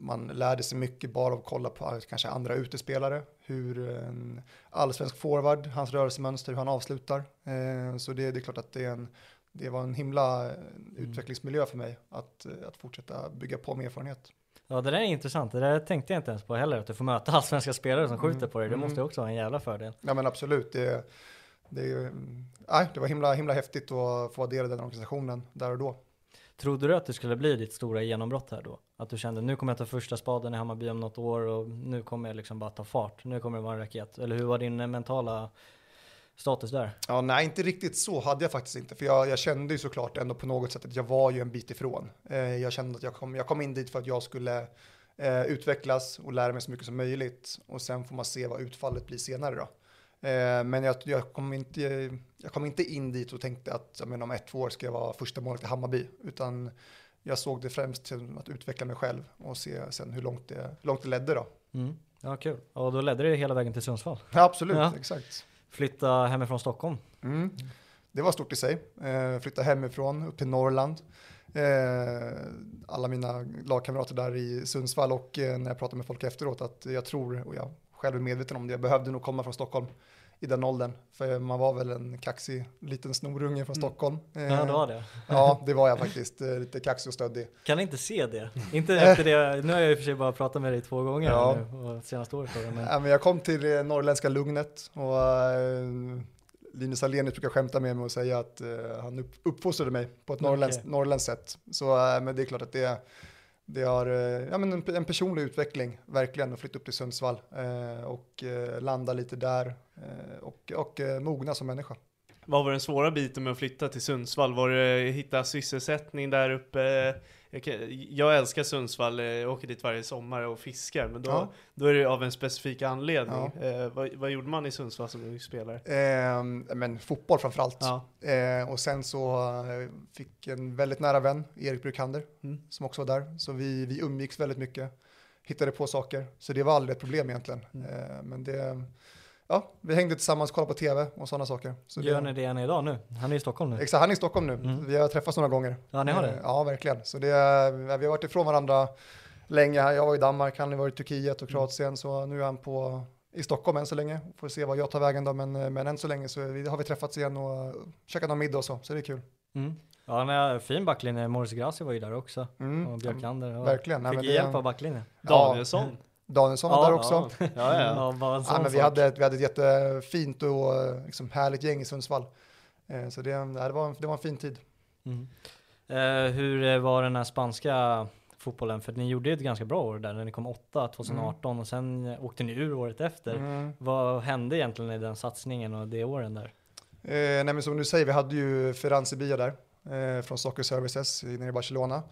man lärde sig mycket bara av att kolla på eh, kanske andra utespelare, hur en allsvensk forward, hans rörelsemönster, hur han avslutar. Eh, så det, det är klart att det, är en, det var en himla eh, utvecklingsmiljö för mig att, eh, att fortsätta bygga på med erfarenhet. Ja det där är intressant, det där tänkte jag inte ens på heller, att du får möta [laughs] allsvenska spelare som skjuter Mm, på dig. Det mm. måste ju också vara en jävla fördel. Ja men absolut, det, det, är- nej, det var himla, himla häftigt att få vara del av den organisationen där och då. Trodde du att det skulle bli ditt stora genombrott här då? Att du kände nu kommer jag ta första spaden i Hammarby om något år och nu kommer jag liksom bara ta fart. Nu kommer det vara en raket. Eller hur var din eh, mentala status där? Ja, nej, inte riktigt så hade jag faktiskt inte, för jag, jag kände ju såklart ändå på något sätt att jag var ju en bit ifrån. Eh, jag kände att jag kom, jag kom in dit för att jag skulle eh, utvecklas och lära mig så mycket som möjligt och sen får man se vad utfallet blir senare då. Eh, men jag, jag, kom inte, jag kom inte in dit och tänkte att jag menar, om ett, två år ska jag vara första målet i Hammarby, utan jag såg det främst till att utveckla mig själv och se sen hur långt det, hur långt det ledde då. Mm. Ja, kul. Och då ledde det hela vägen till Sundsvall. Ja, absolut, Ja. exakt. Flytta hemifrån Stockholm. Mm. Det var stort i sig. Eh, flytta hemifrån upp till Norrland. Eh, alla mina lagkamrater där i Sundsvall och när jag pratar med folk efteråt att jag tror, och jag själv är medveten om det, jag behövde nog komma från Stockholm i den åldern. För man var väl en kaxig liten snorunge från Mm. Stockholm. Eh, Ja, det var det. Ja, det var jag faktiskt. Eh, lite kaxig och stöddig. Kan inte se det. [laughs] Inte efter det. Nu har jag i och för sig bara pratat med dig två gånger Ja. nu, och senaste året. Men... Ja, men jag kom till det norrländska lugnet och eh, Linus Alenius brukar skämta med mig och säga att eh, han upp, uppfostrade mig på ett norrländskt, norrländskt sätt. Så eh, men det är klart att det, det har eh, ja, men en, en personlig utveckling, verkligen, att flytta upp till Sundsvall eh, och eh, landa lite där eh, och, och eh, mogna som människa. Vad var den svåra biten med att flytta till Sundsvall? Var det hitta sysselsättning där uppe? Jag, älskar Sundsvall, jag åker dit varje sommar och fiskar, men då, Ja. då är det av en specifik anledning. Ja. Eh, vad, vad gjorde man i Sundsvall som ung spelare? Eh, men fotboll framförallt. Ja. Eh, och sen så eh, fick en väldigt nära vän, Erik Brukander, Mm. som också var där. Så vi, vi umgicks väldigt mycket, hittade på saker. Så det var aldrig ett problem egentligen. Mm. Eh, men det, ja, vi hängde tillsammans, kollade på tv och sådana saker. Så Gör det, ni det än idag nu? Han är i Stockholm nu. Exakt, han är i Stockholm nu. Mm. Vi har träffats några gånger. Ja, ni har det? Ja, verkligen. Så det, vi har varit ifrån varandra länge. Jag var i Danmark, han har varit i Turkiet och Kroatien, så nu är han på, i Stockholm än så länge. Får se vad jag tar vägen då, men, men än så länge så vi, har vi träffats igen och käkat någon middag och så, så det är kul. Mm. Ja, han är fin backlinje. Morris Graci var ju där också. Mm. Och Björkander. Ja. Verkligen. Nej, Fick det- hjälp av backlinjen. Danielsson? Danielsson var där också. Ja, ja. Ja, Ja, men vi, sak. hade, ett- vi hade ett jättefint och liksom, härligt gäng i Sundsvall. Eh, Så det, det, var, en- det var en fin tid. Mm. Eh, hur var den här spanska fotbollen? För ni gjorde ju ett ganska bra år där när ni kom åtta 2018 och sen åkte ni ur året efter. Mm. Vad hände egentligen i den satsningen och de åren där? Eh, nej, men som du säger, vi hade ju Ferran Sevilla där eh, från Soccer Services i- nere i Barcelona.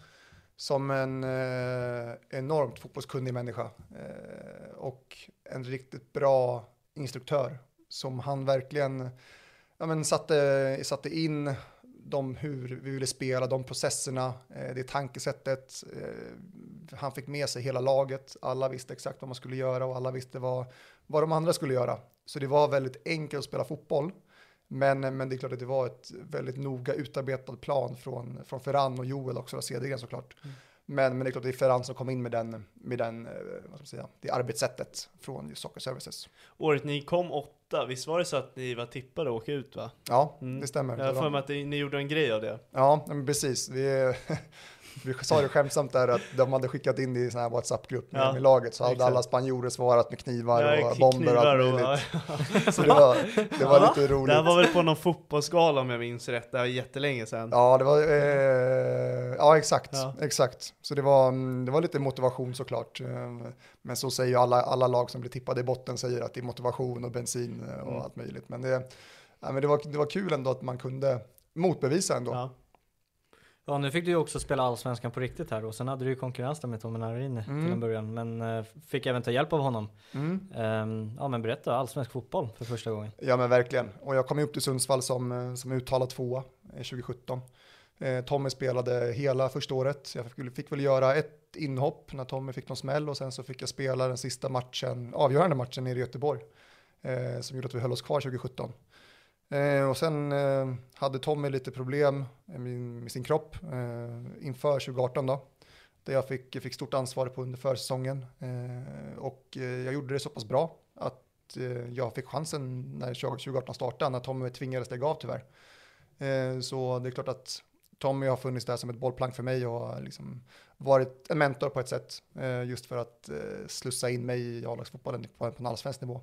Som en eh, enormt fotbollskunnig människa eh, och en riktigt bra instruktör som han verkligen ja, men satte, satte in de hur vi ville spela, de processerna, eh, det tankesättet. Eh, han fick med sig hela laget, alla visste exakt vad man skulle göra och alla visste vad, vad de andra skulle göra. Så det var väldigt enkelt att spela fotboll. Men, men det är klart att det var ett väldigt noga utarbetad plan från, från Ferran och Joel också, Cedergren såklart. Men, men det är klart att det är Ferran som kom in med den, med den eh, vad ska man säga, det arbetssättet från just Soccer Services. Året ni kom åtta, visst var det så att ni var tippade att åka ut va? Ja, Mm. det stämmer. Jag har för mig att ni gjorde en grej av det. Ja, men precis. Vi, [laughs] vi sa det skämtsamt där att de hade skickat in det i sån här WhatsApp-grupp med, Ja, med laget så hade exakt. alla spanjorer svarat med knivar Ja, och bomber och allt möjligt. [laughs] Så det var, det var Ja, lite roligt. Det här var väl på någon fotbollsgala om jag minns rätt, det var jättelänge sedan. Ja, det var, eh, ja exakt, exakt. Så det var, mm, det var lite motivation såklart. Eh, Men så säger ju alla, alla lag som blir tippade i botten säger att det är motivation och bensin eh, och Mm. allt möjligt. Men, det, ja, men det, var, det var kul ändå att man kunde motbevisa ändå. Ja. Ja, nu fick du ju också spela allsvenskan på riktigt här och sen hade du ju konkurrens där med Tommy Narini Mm. till en början, men eh, fick även ta hjälp av honom. Mm. Ehm, ja, men berätta, allsvensk fotboll för första gången. Ja men verkligen. Och jag kom ju upp till Sundsvall som, eh, som uttalad tvåa eh, 2017. Eh, Tommy spelade hela första året. Jag fick, fick väl göra ett inhopp när Tommy fick någon smäll och sen så fick jag spela den sista matchen, avgörande matchen nere i Göteborg. Eh, som gjorde att vi höll oss kvar 2017. Eh, och sen eh, hade Tommy lite problem med, sin kropp eh, inför 2018 då. Där jag fick, fick stort ansvar på under försäsongen. Eh, och eh, jag gjorde det så pass bra att eh, jag fick chansen när 2018 startade, när Tommy tvingades lägga av tyvärr. Eh, så det är klart att Tommy har funnits där som ett bollplank för mig och liksom varit en mentor på ett sätt, eh, just för att eh, slussa in mig i A-lagsfotbollen på, på en allsvensk nivå.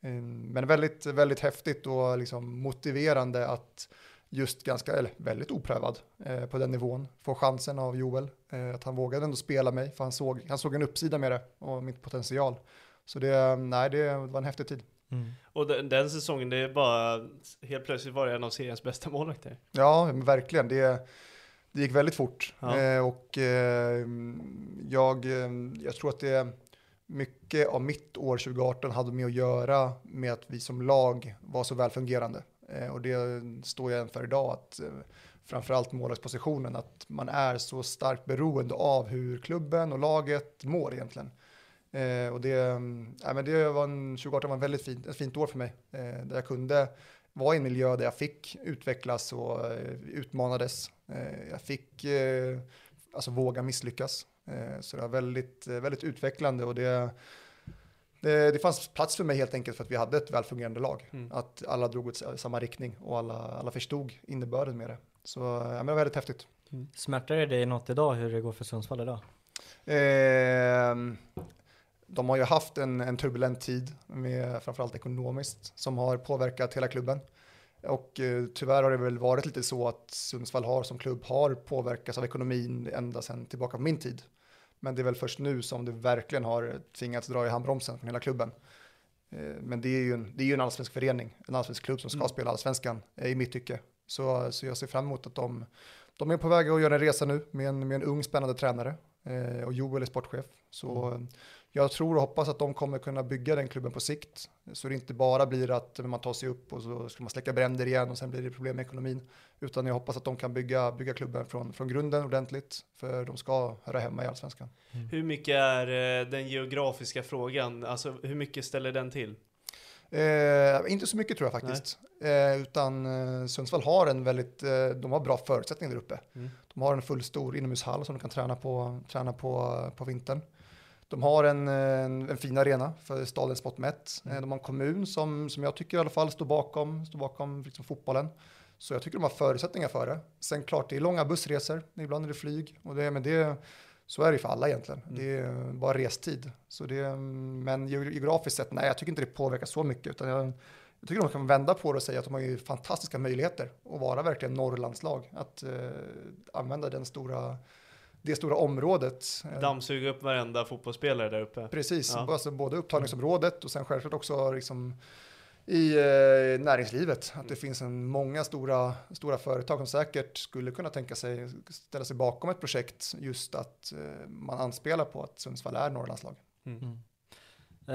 Eh, men väldigt, väldigt häftigt och liksom motiverande att just ganska, eller väldigt oprövad eh, på den nivån, få chansen av Joel, eh, att han vågade ändå spela mig, för han såg, han såg en uppsida med det och min potential. Så det, nej, det var en häftig tid. Och den, den säsongen, det är bara, helt plötsligt var det en av seriens bästa målvakter. Ja, men verkligen. Det, det gick väldigt fort. Ja. Eh, och eh, jag, eh, jag tror att det mycket av mitt år 2018 hade med att göra med att vi som lag var så väl fungerande. Eh, och det står jag för idag, att eh, framförallt målvaktspositionen, att man är så starkt beroende av hur klubben och laget mår egentligen. Eh, och det, mm, men det var en, 2018 var en väldigt fint, ett fint år för mig, eh, där jag kunde vara i en miljö där jag fick utvecklas och eh, utmanades. Eh, jag fick alltså våga misslyckas. Så det var väldigt, väldigt utvecklande och det, det, det fanns plats för mig helt enkelt för att vi hade ett välfungerande lag. Mm. Att alla drog åt samma riktning och alla, alla förstod innebörden med det. Så ja, men det var väldigt häftigt. Smärtar det dig något idag hur det går för Sundsvall idag? Ehm, de har ju haft en, en turbulent tid, med, framförallt ekonomiskt, som har påverkat hela klubben. Och eh, tyvärr har det väl varit lite så att Sundsvall har som klubb har påverkats av ekonomin ända sedan tillbaka på min tid. Men det är väl först nu som det verkligen har tvingats dra i handbromsen från hela klubben. Eh, men det är ju en, det är ju en allsvensk förening, en allsvensk klubb som ska Mm. spela allsvenskan eh, i mitt tycke. Så, så jag ser fram emot att de, de är på väg att göra en resa nu med en, med en ung spännande tränare eh, och Joel är sportchef. Så Mm. jag tror och hoppas att de kommer kunna bygga den klubben på sikt. Så det inte bara blir att man tar sig upp och så ska man släcka bränder igen och sen blir det problem med ekonomin. Utan jag hoppas att de kan bygga, bygga klubben från, från grunden ordentligt. För de ska höra hemma i allsvenskan. Hur mycket är eh, den geografiska frågan, alltså hur mycket ställer den till? Eh, inte så mycket tror jag faktiskt. Eh, utan eh, Sundsvall har en väldigt, eh, de har bra förutsättningar där uppe. Mm. De har en fullstor inomhushall som de kan träna på, träna på, på vintern. De har en, en, en fin arena för stadens mått mätt. Eh, De har en kommun som, som jag tycker i alla fall står bakom, står bakom liksom fotbollen. Så jag tycker de har förutsättningar för det. Sen klart, det är långa bussresor, ibland är det flyg. Och det, men det, så är det för alla egentligen. Det är bara restid. Så det, men geografiskt sett, nej, jag tycker inte det påverkar så mycket. Utan jag, jag tycker de kan vända på det och säga att de har ju fantastiska möjligheter att vara verkligen Norrlandslag. Att eh, använda den stora, det stora området. Dammsuga upp varenda fotbollsspelare där uppe. Precis, Ja. alltså både upptagningsområdet och sen självklart också liksom i eh, näringslivet. Att det finns en många stora, stora företag som säkert skulle kunna tänka sig ställa sig bakom ett projekt just att eh, man anspelar på att Sundsvall är Norrlandslag. Eh,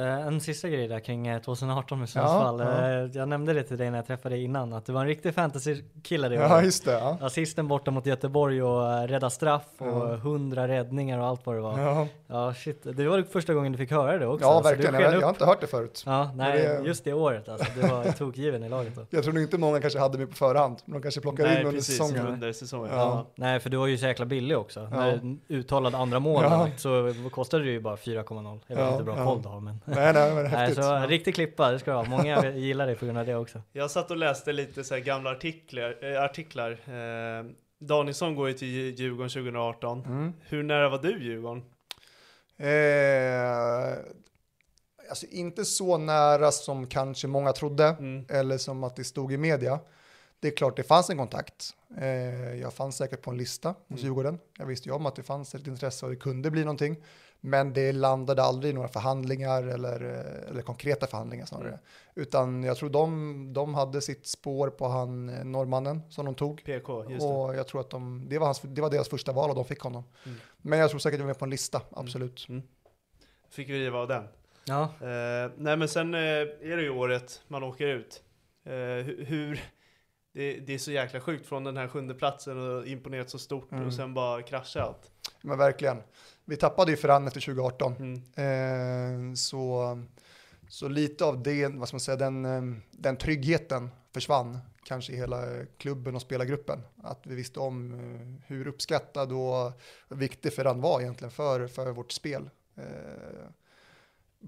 En sista grej där kring eh, 2018 med Sundsvall. ja. Eh, Jag nämnde det till dig när jag träffade dig innan, att du var en riktig fantasy-kille det Ja, just det. Ja. Assisten borta mot Göteborg och eh, rädda straff och Ja. hundra räddningar och allt vad det var. Ja. Ja, shit, det var första gången du fick höra det också. ja så du verkligen. Jag, jag har inte hört det förut. Ja, nej, det- just det året alltså. Du var [laughs] tokgiven i laget då. Jag tror nog inte många kanske hade mig på förhand. Men de kanske plockade in Nej, under precis, säsongen. under säsongen. Ja. Ja. Nej, för du var ju så jäkla billig också. Ja. När du uttalade andra mål Ja. så kostade det ju bara 4,0 Jag vet Ja, inte bra ja. koll du har men. Nej, nej, men Nej, häftigt. så riktig klippa, det ska du ha. Många gillar dig på grund av det också. Jag satt och läste lite så här gamla artiklar. Eh, artiklar. Eh, Danielsson går ju till Djurgården 2018. Mm. Hur nära var du Djurgården? Eh, alltså inte så nära som kanske många trodde. Mm. eller som att det stod i media. Det är klart det fanns en kontakt. Eh, jag fanns säkert på en lista hos Mm. Djurgården. Jag visste ju om att det fanns ett intresse och det kunde bli någonting. Men det landade aldrig i några förhandlingar eller, eh, eller konkreta förhandlingar snarare. Mm. Utan jag tror de, de hade sitt spår på han eh, norrmannen som de tog. PK, just det. Och jag tror att de, det, var hans, det var deras första val och de fick honom. Mm. Men jag tror säkert att de var med på en lista, absolut. Fick vi riva av den. Ja, Eh, nej men sen eh, är det ju året man åker ut. Eh, hu- hur, det, det är så jäkla sjukt från den här sjunde platsen och imponerat så stort Mm. och sen bara krascha allt. Men verkligen. Vi tappade ju Ferran efter 2018. Mm. Eh, så, så lite av det, vad ska man säga, den, eh, den tryggheten försvann kanske i hela klubben och spelargruppen. Att vi visste om eh, hur uppskattad och viktig Ferran var egentligen för, för vårt spel. Eh,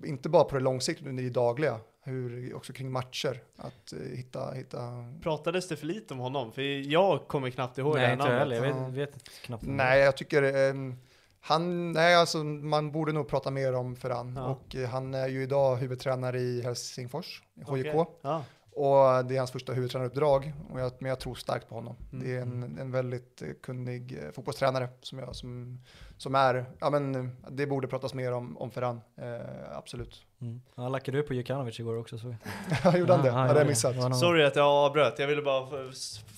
inte bara på det långsiktiga, utan i det dagliga. Hur, också kring matcher, att eh, hitta, hitta Pratades det för lite om honom? För jag kommer knappt ihåg det nej här inte jag namnet. Jag Ja. vet, vet knappt. det. Nej, jag tycker eh, han, nej alltså man borde nog prata mer om Ferran. Ja. Och eh, han är ju idag huvudtränare i Helsingfors, i HJK. Okej. Ja. Och det är hans första huvudtränaruppdrag. Och jag, men jag tror starkt på honom. Mm. Det är en, en väldigt eh, kunnig eh, fotbollstränare som, jag, som, som är, ja men det borde pratas mer om, om Ferran, eh, absolut. Mm. Ja, lackade du på Jukanovic igår också såg Jag [laughs] gjorde han det? Ja, det jag missat. Sorry att jag avbröt, jag ville bara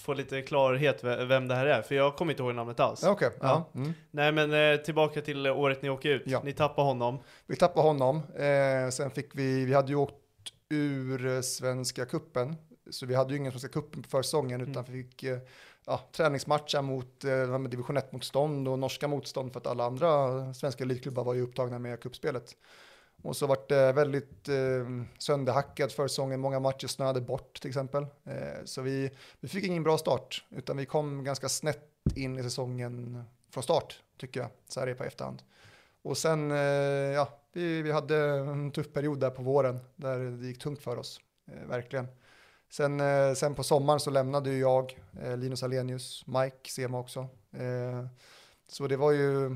få, lite klarhet ve- vem det här är, för jag kommer inte ihåg namnet alls. Okej, Ja. ja. Mm. Nej men eh, tillbaka till året ni åker ut, Ja. ni tappar honom. Vi tappade honom. Eh, sen fick vi, vi hade ju åkt ur eh, Svenska kuppen så vi hade ju ingen Svenska cupen på försäsongen utan vi fick eh, ja, träningsmatcher mot eh, division 1-motstånd och norska motstånd för att alla andra svenska elitklubbar var ju upptagna med kuppspelet. Och så vart det väldigt eh, sönderhackat försäsongen, många matcher snöade bort till exempel. Eh, så vi, vi fick ingen bra start, utan vi kom ganska snett in i säsongen från start, tycker jag, så här är det på efterhand. Och sen, eh, ja, vi, vi hade en tuff period där på våren, där det gick tungt för oss, eh, verkligen. Sen, eh, sen på sommaren så lämnade ju jag, eh, Linus Alenius, Mike Sema också. Eh, så det var ju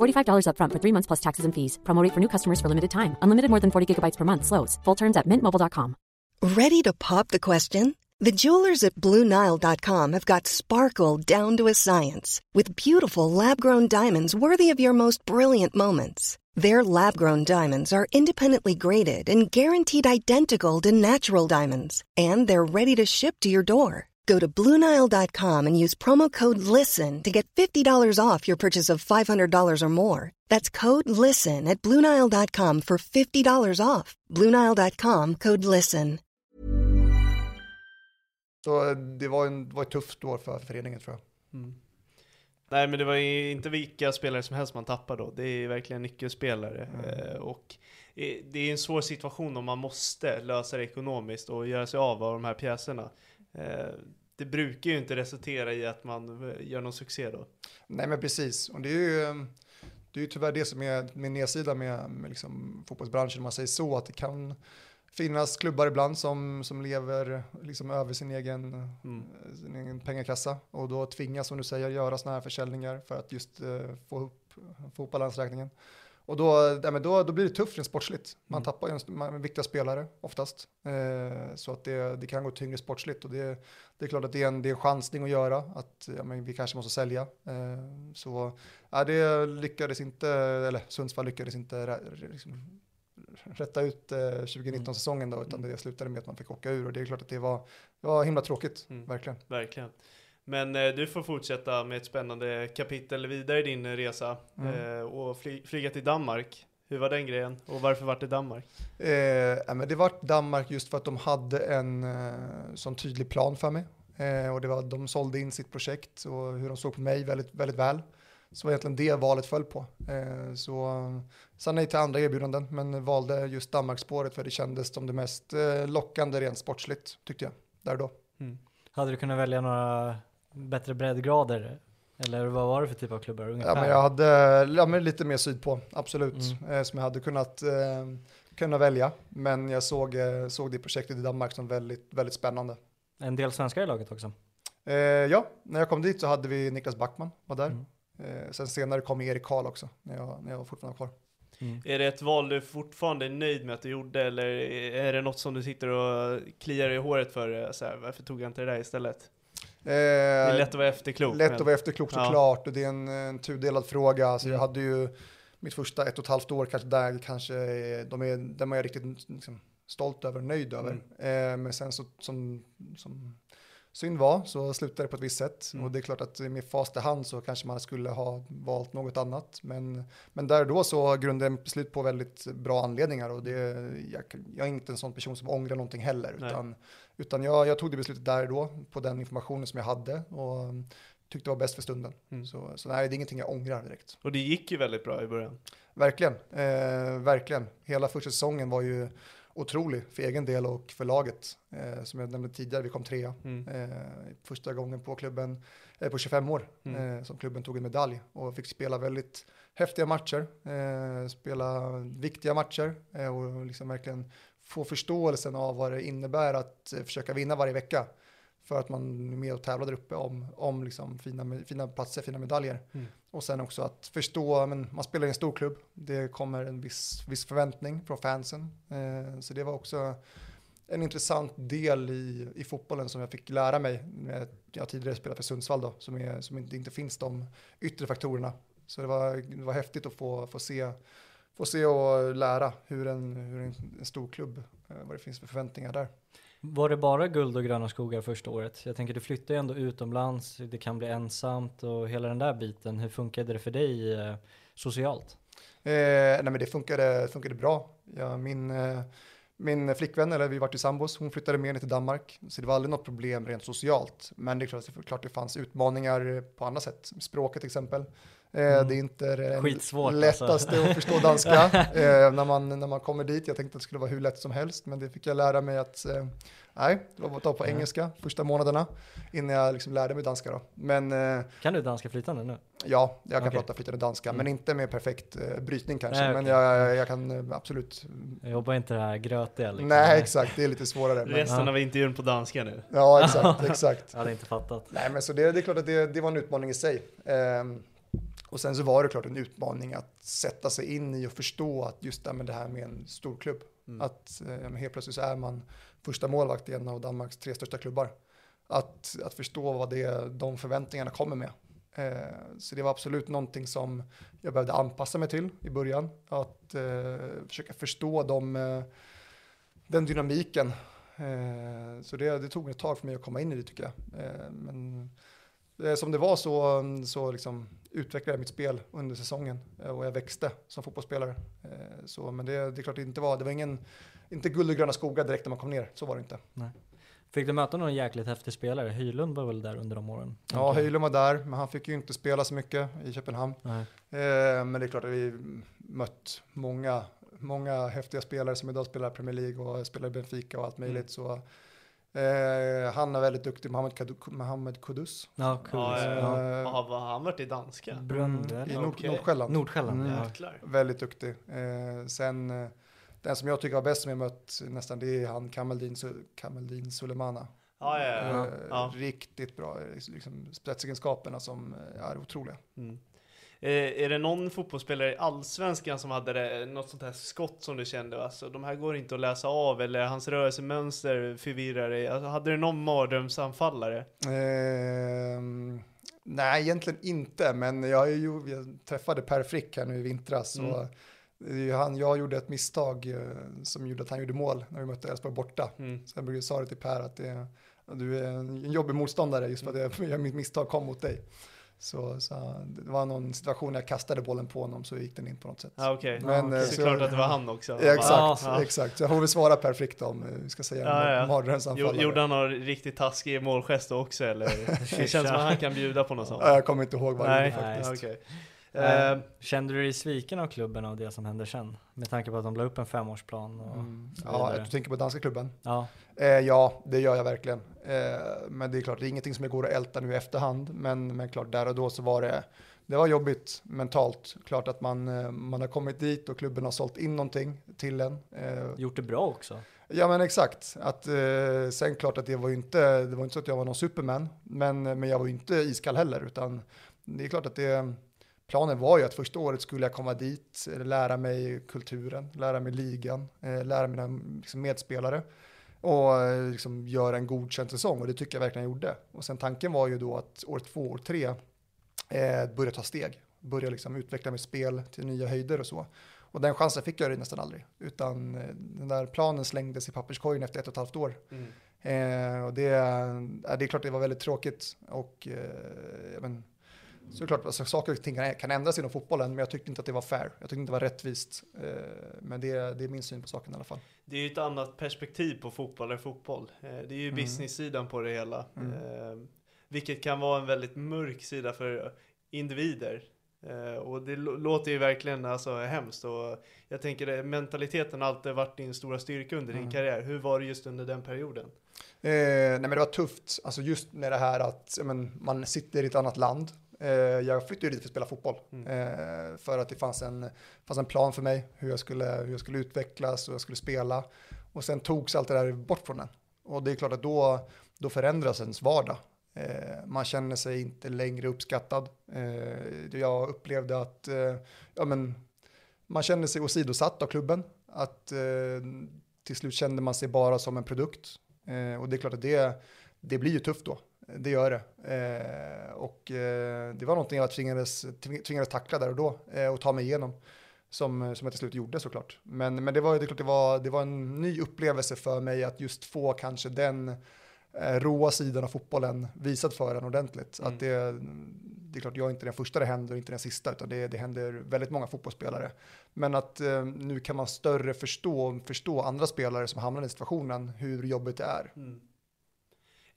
$45 upfront for three months plus taxes and fees. Promo rate for new customers for limited time. Unlimited more than 40 gigabytes per month. Slows. Full terms at mintmobile.com. Ready to pop the question? The jewelers at BlueNile.com have got sparkle down to a science with beautiful lab-grown diamonds worthy of your most brilliant moments. Their lab-grown diamonds are independently graded and guaranteed identical to natural diamonds, and they're ready to ship to your door. Go to BlueNile.com and use promo code LISTEN to get $50 off your purchase of $500 or more. That's code LISTEN at BlueNile.com for $50 off. BlueNile.com code LISTEN. Så det var, en, det var ett tufft år för föreningen tror jag. Nej men det var ju inte vilka spelare som helst man tappar då, det är verkligen nyckelspelare. Eh, och eh, det är en svår situation om man måste lösa det ekonomiskt och göra sig av av de här pjäserna. Eh, det brukar ju inte resultera i att man eh, gör någon succé då. Nej men precis, och det är ju, eh, det är ju tyvärr det som är med nedsida med, med liksom fotbollsbranschen, om man säger så, att det kan finnas klubbar ibland som, som lever liksom över sin egen, Mm. sin egen pengakassa och då tvingas, som du säger, göra sådana här försäljningar för att just eh, få, upp, få upp balansräkningen. Och då, ja, men då, då blir det tufft rent sportsligt. Man Mm. tappar ju en, man, viktiga spelare oftast. Eh, så att det, det kan gå tyngre sportsligt. Och det, det är klart att det är en, det är en chansning att göra. Att ja, men vi kanske måste sälja. Eh, så ja, det lyckades inte, eller Sundsvall lyckades inte liksom, rätta ut eh, 2019-säsongen då. Utan det slutade med att man fick åka ur. Och det är klart att det var, det var himla tråkigt, Mm. verkligen. Verkligen. Men eh, du får fortsätta med ett spännande kapitel vidare i din eh, resa Mm. eh, och fly- flyga till Danmark. Hur var den grejen? Och varför vart det Danmark? Eh, men det var Danmark just för att de hade en eh, sån tydlig plan för mig. Eh, och det var, de sålde in sitt projekt och hur de såg på mig väldigt, väldigt väl. Så var egentligen det valet föll på. Eh, så sa nej till andra erbjudanden, men valde just Danmarksspåret för det kändes som det mest eh, lockande rent sportsligt, tyckte jag, där och då. Hade du kunnat välja några bättre breddgrader? Eller vad var det för typ av klubbar ungefär? Ja, men jag hade ja, men lite mer syd på, absolut, eh, som jag hade kunnat eh, kunna välja. Men jag såg, eh, såg det projektet i Danmark som väldigt, väldigt spännande. En del svenskar i laget också. Eh, ja, när jag kom dit så hade vi Niklas Backman var där. Mm. Eh, sen senare kom Erik Karl också, när jag, när jag var fortfarande kvar. Är det ett val du fortfarande är nöjd med att du gjorde eller är det något som du sitter och kliar i håret för? Så här, varför tog jag inte det där istället? Eh, Det är lätt att vara efterklok. lätt att vara efterklok Ja. såklart och det är en, en tudelad fråga. Alltså Mm. Jag hade ju mitt första ett och ett halvt år kanske där kanske, eh, de är, de är jag riktigt liksom, stolt över nöjd över. Mm. Eh, men sen så, som, som synd var så slutade det på ett visst sätt. Mm. Och det är klart att med fast i hand så kanske man skulle ha valt något annat. Men, men där och då så grundade jag beslut på väldigt bra anledningar. Och det, jag, jag är inte en sån person som ångrar någonting heller. Nej. Utan, utan jag, jag tog det beslutet där och då på den informationen som jag hade. Och um, tyckte det var bäst för stunden. Mm. Så, så nej, det är ingenting jag ångrar direkt. Och det gick ju väldigt bra i början. Verkligen, eh, verkligen. Hela första säsongen var ju otrolig för egen del och för laget. Eh, som jag nämnde tidigare, vi kom trea. Mm. Eh, första gången på klubben, eh, på 25 år, Mm. eh, som klubben tog en medalj och fick spela väldigt häftiga matcher, eh, spela viktiga matcher eh, och liksom verkligen få förståelsen av vad det innebär att eh, försöka vinna varje vecka. För att man är med och tävlar där uppe om, om liksom fina, fina platser, fina medaljer. Mm. Och sen också att förstå, men man spelar i en stor klubb, det kommer en viss, viss förväntning från fansen. Eh, så det var också en intressant del i, i fotbollen som jag fick lära mig. Jag har tidigare spelat för Sundsvall då, som, är, som inte, inte finns de yttre faktorerna. Så det var, det var häftigt att få, få, se, få se och lära hur en, hur en, en stor klubb, eh, vad det finns för förväntningar där. Var det bara guld och gröna skogar första året? Jag tänker du flyttar ju ändå utomlands, det kan bli ensamt och hela den där biten. Hur funkade det för dig eh, socialt? Eh, nej men det funkade, funkade bra. Ja, min, eh, min flickvän, eller vi var till sambos, hon flyttade med ner till Danmark. Så det var aldrig något problem rent socialt. Men det är klart, det klart det fanns utmaningar på andra sätt. Språket till exempel. Eh, Mm. Det är inte det Skitsvårt, lättaste alltså. att förstå danska [laughs] eh, när, man, när man kommer dit. Jag tänkte att det skulle vara hur lätt som helst, men det fick jag lära mig att eh, nej, det var bara att ta på Ja. engelska första månaderna innan jag liksom lärde mig danska. Då. Men eh, Kan du danska flytande nu? ja, jag kan Okej. prata flytande danska, Mm. men inte med perfekt eh, brytning kanske. Nej, men okej. jag, jag kan absolut. Jag jobbar inte det här grötiga liksom. Nej, exakt, det är lite svårare. Men, Resten av intervjun på danska nu. ja, exakt, [laughs] exakt. Jag hade inte fattat. Nej, men så det, det är klart att det, det var en utmaning i sig. Ehm, och sen så var det klart en utmaning att sätta sig in i och förstå att just det, men det här med en stor klubb. Mm. Att eh, helt plötsligt så är man första målvakt i en av Danmarks tre största klubbar. Att, att förstå vad det, de förväntningarna kommer med. Eh, så det var absolut någonting som jag behövde anpassa mig till i början. Att eh, försöka förstå de, eh, den dynamiken. Eh, så det, det tog ett tag för mig att komma in i det tycker jag. Eh, men som det var så, så liksom utvecklade jag mitt spel under säsongen eh, och jag växte som fotbollsspelare. Eh, så, men det, det är klart det inte var, det var ingen, inte guld och gröna skogar direkt när man kom ner, så var det inte. Fick du möta någon jäkligt häftig spelare? Hylund var väl där under de åren? Ja. Höjlund var där, men han fick ju inte spela så mycket i Köpenhamn. Nej. Eh, men det är klart att vi mött många, många häftiga spelare som idag spelar Premier League och spelar i Benfica och allt möjligt. Mm. Så, eh, han är väldigt duktig, Mohamed, Kadu, Mohamed Kudus. Ja, kul. Ja, ja, Ja. Eh, Har han varit i danska? Brunn, I eller? Nord, Okej. Nordsjälland. Nordsjälland, Mm. ja. Väldigt duktig. Eh, sen, eh, den som jag tycker var bäst som jag mött nästan, det är han Kameldin, Kameldin Sulemana. Ja, ja, ja. Eh, ja. Riktigt bra, eh, liksom, spetsegenskaperna som eh, är otroliga. Mm. Eh, är det någon fotbollsspelare i Allsvenskan som hade det, något sånt här skott som du kände, alltså de här går inte att läsa av, eller hans rörelsemönster förvirrar dig? Alltså, hade du någon mardrömsanfallare? Ehm, nej, egentligen inte, men jag, ju, jag träffade Per Frick här nu i vintras. Mm. Och han, jag gjorde ett misstag eh, som gjorde att han gjorde mål när vi mötte Elfsborg borta. Mm. Så jag brukade säga det till Per att det, du är en jobbig motståndare just för att [laughs] jag, mitt misstag kom mot dig. Så, så det var någon situation jag kastade bollen på honom så gick den in på något sätt. Ja, okej. Men, eh, Så så- klart att det var han också. Ja, exakt, Ja. exakt. Så jag får väl svara Per Frick om eh, vi ska säga Ja, ja. mardrömsanfallare. Jo- Gjorde han någon riktigt taskig målgest också eller? [laughs] Det känns som att han kan bjuda på något sånt. Ja, jag kommer inte ihåg vad han gjorde faktiskt. okej. Eh, Kände du dig sviken av klubben av det som hände sen? Med tanke på att de la upp en femårsplan och Mm. Ja, du tänker på danska klubben? Ja, Eh, ja, det gör jag verkligen. Eh, men det är klart, det är ingenting som jag går att älta nu i efterhand. Men, men klart, där och då så var det, det var jobbigt mentalt. Klart att man, eh, man har kommit dit och klubben har sålt in någonting till en. Eh, gjort det bra också. ja men exakt. Att, eh, sen klart att det var inte, det var inte så att jag var någon superman. Men, men jag var inte iskall heller. Utan det är klart att det, planen var ju att första året skulle jag komma dit, eh, lära mig kulturen, lära mig ligan, eh, lära mina liksom, medspelare och eh, liksom göra en godkänd säsong och det tycker jag verkligen jag gjorde. Och sen tanken var ju då att år två, år tre eh, börja ta steg, börja liksom utveckla mitt spel till nya höjder och så. Och den chansen fick jag nästan aldrig, utan den där planen slängdes i papperskorgen efter ett och ett halvt år. mm. Eh, och det, eh, det är klart det var väldigt tråkigt och eh, ja, men, såklart alltså, saker och ting kan, kan ändras inom fotbollen men jag tyckte inte att det var fair. Jag tyckte inte det var rättvist. Eh, men det, det är min syn på saken i alla fall. Det är ju ett annat perspektiv på fotboll än fotboll. Eh, Det är ju Mm. business-sidan på det hela. Mm. Eh, Vilket kan vara en väldigt mörk sida för individer. Och det lå- låter ju verkligen alltså hemskt. Och jag tänker det, mentaliteten har alltid varit din stora styrka under din Mm. karriär. Hur var det just under den perioden? Eh, nej men det var tufft, alltså just med det här att men, man sitter i ett annat land. Eh, jag flyttade dit för att spela fotboll. Mm. Eh, för att det fanns en, fanns en plan för mig, hur jag, skulle, hur jag skulle utvecklas och jag skulle spela. Och sen togs allt det där bort från en. Och det är klart att då, då förändras ens vardag. Eh, man känner sig inte längre uppskattad. Jag upplevde att ja, men, man känner sig åsidosatt av klubben. Att till slut kände man sig bara som en produkt. Och det är klart att det, det blir ju tufft då. Det gör det. Eh, och eh, det var någonting jag tvingades, tving- tvingades tackla där och då eh, och ta mig igenom. Som, som jag till slut gjorde såklart. Men, men det var, det klart, det var, det var en ny upplevelse för mig att just få kanske den eh, råa sidan av fotbollen visad för en ordentligt. Mm. Att det, det är klart, jag är inte den första det händer och inte den sista, utan det, det händer väldigt många fotbollsspelare. Men att eh, nu kan man större förstå, förstå andra spelare som hamnar i situationen, hur jobbigt det är. Mm.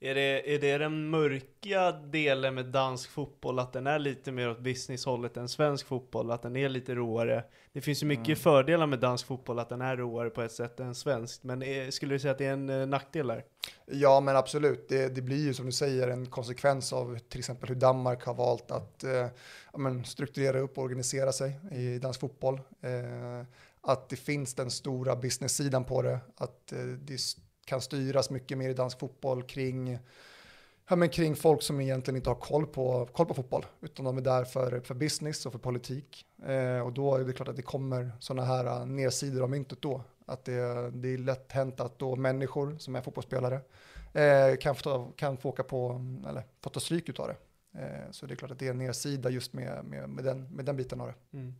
Är det, är det den mörka delen med dansk fotboll, att den är lite mer åt businesshållet än svensk fotboll, att den är lite roare? Det finns ju mycket Mm. fördelar med dansk fotboll, att den är roare på ett sätt än svensk, men är, skulle du säga att det är en eh, nackdel där? Ja, men absolut. Det, det blir ju som du säger en konsekvens av till exempel hur Danmark har valt att eh, ja, men, strukturera upp och organisera sig i dansk fotboll. Eh, att det finns den stora business-sidan på det, att eh, det s- kan styras mycket mer i dansk fotboll kring Ja, men kring folk som egentligen inte har koll på, koll på fotboll, utan de är där för, för business och för politik. Eh, och då är det klart att det kommer sådana här eh, nedsidor av myntet då. Att det, det är lätt hänt att då människor som är fotbollsspelare eh, kan, få, ta- kan få åka på, eller få ta stryk utav det. Eh, så det är klart att det är en nedsida just med, med, med, den, med den biten av det. Mm.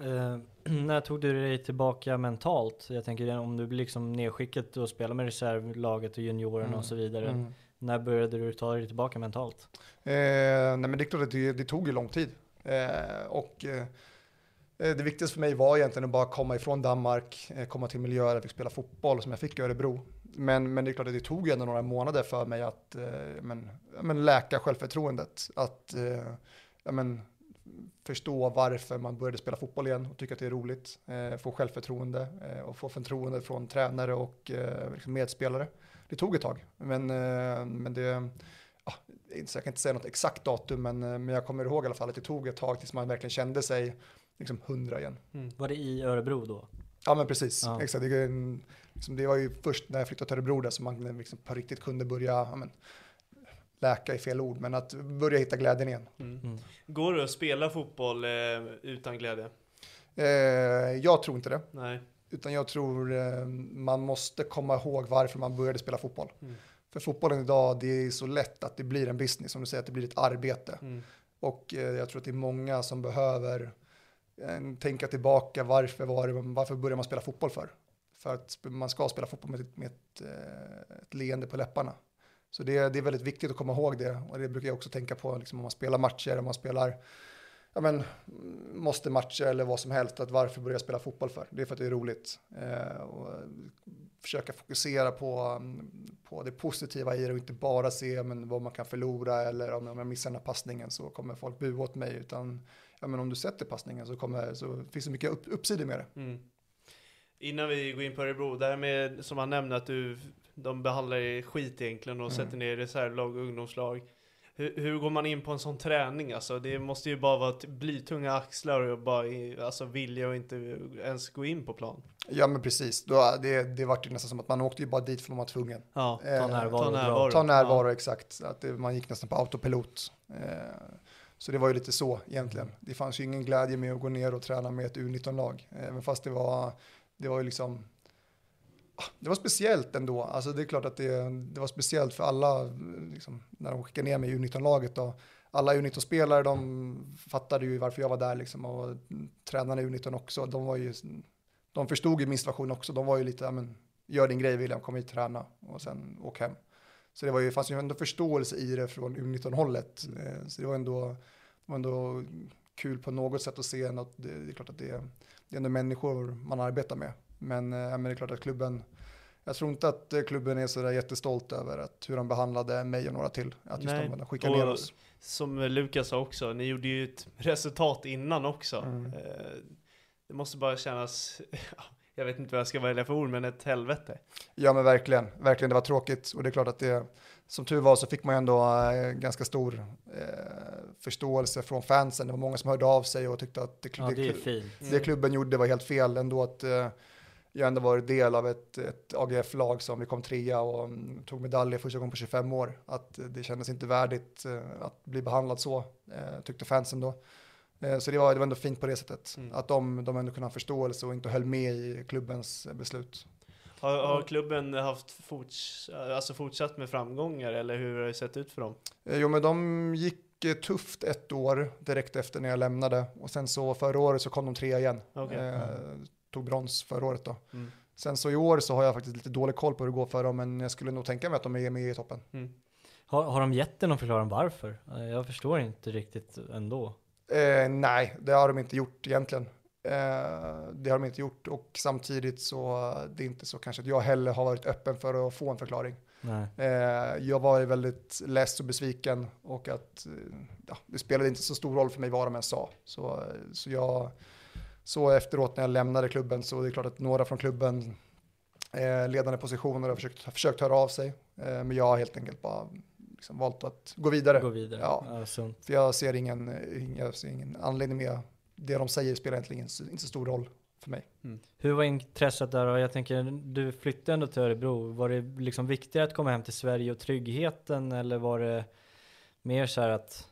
Eh, [clears throat] när tog du dig tillbaka mentalt? Jag tänker om du blir liksom nedskicket och spelar med reservlaget och juniorerna Mm. och så vidare. Mm. När började du ta dig tillbaka mentalt? Eh, nej men det är klart att det, det tog ju lång tid. Eh, och eh, det viktigaste för mig var egentligen att bara komma ifrån Danmark, eh, komma till miljöer där jag fick spela fotboll som jag fick i Örebro. Men, men det är klart att det tog ändå några månader för mig att men, men läka självförtroendet. Att men, förstå varför man började spela fotboll igen och tycka att det är roligt. Eh, få självförtroende eh, och få förtroende från tränare och eh, liksom medspelare. Det tog ett tag, men, eh, men det, ja, så jag kan inte säga något exakt datum, men, eh, men jag kommer ihåg i alla fall att det tog ett tag tills man verkligen kände sig liksom hundra igen. Var det i Örebro då? Ja men precis, Ja. exakt. Det, liksom, det var ju först när jag flyttade till Örebro där som man liksom på riktigt kunde börja, ja, men, läka i fel ord, men att börja hitta glädjen igen. Mm. Går det att spela fotboll eh, utan glädje? Eh, jag tror inte det, Nej. utan jag tror eh, man måste komma ihåg varför man började spela fotboll. Mm. För fotbollen idag, det är så lätt att det blir en business, som du säger, att det blir ett arbete. Mm. Och eh, jag tror att det är många som behöver eh, tänka tillbaka, varför, var det, varför började man spela fotboll för? För att man ska spela fotboll med, ett- med ett, eh, ett leende på läpparna. Så det, det är väldigt viktigt att komma ihåg det. Och det brukar jag också tänka på liksom, om man spelar matcher, om man spelar ja, men, måste matcher eller vad som helst. Att varför börja spela fotboll för? Det är för att det är roligt. Eh, och försöka fokusera på, på det positiva i det och inte bara se men, vad man kan förlora eller om om jag missar den här passningen så kommer folk bua åt mig. Utan ja, men om du sätter passningen så, kommer, så finns det mycket upp, uppsidor med det. Mm. Innan vi går in på Örebro, det här med som han nämnde att du, de behandlar dig skit egentligen och Mm. sätter ner reservlag och ungdomslag. Hur, hur går man in på en sån träning alltså? Det måste ju bara vara blytunga axlar och bara alltså vilja och inte ens gå in på plan. Ja men precis, Då, det, det vart ju nästan som att man åkte ju bara dit för att man var tvungen. Ja, Ta Eh, närvaro ta närvaro. Ta närvaro, exakt. Att det, man gick nästan på autopilot. Eh, så det var ju lite så egentligen. Det fanns ju ingen glädje med att gå ner och träna med ett U19-lag. Även fast det var, det var ju liksom, det var speciellt ändå. Alltså det är klart att det, det var speciellt för alla, liksom, när de skickade ner mig i U19-laget. Alla U19-spelare, de fattade ju varför jag var där liksom. Och tränarna i U19 också, de var ju, de förstod ju min situation också. De var ju lite, men, gör din grej William, kom hit träna och sen åk hem. Så det var ju, fanns ju ändå förståelse i det från U19-hållet. Eh, så det var ändå, det var ändå kul på något sätt att se att det, det är klart att det, är- det är ändå människor man arbetar med. Men, eh, men det är klart att klubben, jag tror inte att eh, klubben är sådär jättestolt över att hur de behandlade mig och några till. Att just Nej, de skickade ner oss. Som Lukas sa också, ni gjorde ju ett [laughs] resultat innan också. Mm. Eh, Det måste bara kännas, [laughs] jag vet inte vad jag ska välja för ord, men ett helvete. Ja men verkligen, verkligen det var tråkigt och det är klart att det, som tur var så fick man ändå ganska stor eh, förståelse från fansen. Det var många som hörde av sig och tyckte att det, Ja, det är det, fint. det klubben gjorde var helt fel ändå att eh, jag ändå varit del av ett, ett AGF-lag som vi kom trea och mm, tog medaljer första gången på 25 år. Att det kändes inte värdigt eh, att bli behandlad så, eh, tyckte fansen då. Eh, så det var, det var ändå fint på det sättet. Mm. Att de, de ändå kunde ha förståelse och inte höll med i klubbens beslut. Har, har klubben haft forts, alltså fortsatt med framgångar eller hur har det sett ut för dem? Jo, men de gick tufft ett år direkt efter när jag lämnade och sen så förra året så kom de trea igen. Okej. Eh, tog brons förra året då. Mm. Sen så i år så har jag faktiskt lite dålig koll på hur det går för dem, men jag skulle nog tänka mig att de är med i toppen. Mm. Har, har de gett dig någon förklaring varför? Eh, Jag förstår inte riktigt ändå. Eh, nej, det har de inte gjort egentligen. Eh, det har de inte gjort och samtidigt så det är inte så kanske att jag heller har varit öppen för att få en förklaring. Nej. Eh, jag var ju väldigt less och besviken och att eh, ja, det spelade inte så stor roll för mig vad de än sa. Så, eh, så jag så efteråt när jag lämnade klubben så det är klart att några från klubben eh, ledande positioner har försökt, har försökt höra av sig. Eh, men jag har helt enkelt bara liksom valt att gå vidare. Gå vidare. Ja. Ja. För jag ser ingen, jag ser ingen anledning med det de säger spelar egentligen inte så- stor roll för mig. Hur var intresset där? Och jag tänker, du flyttade ändå till Örebro. Var det liksom viktigare att komma hem till Sverige och tryggheten eller var det mer så här att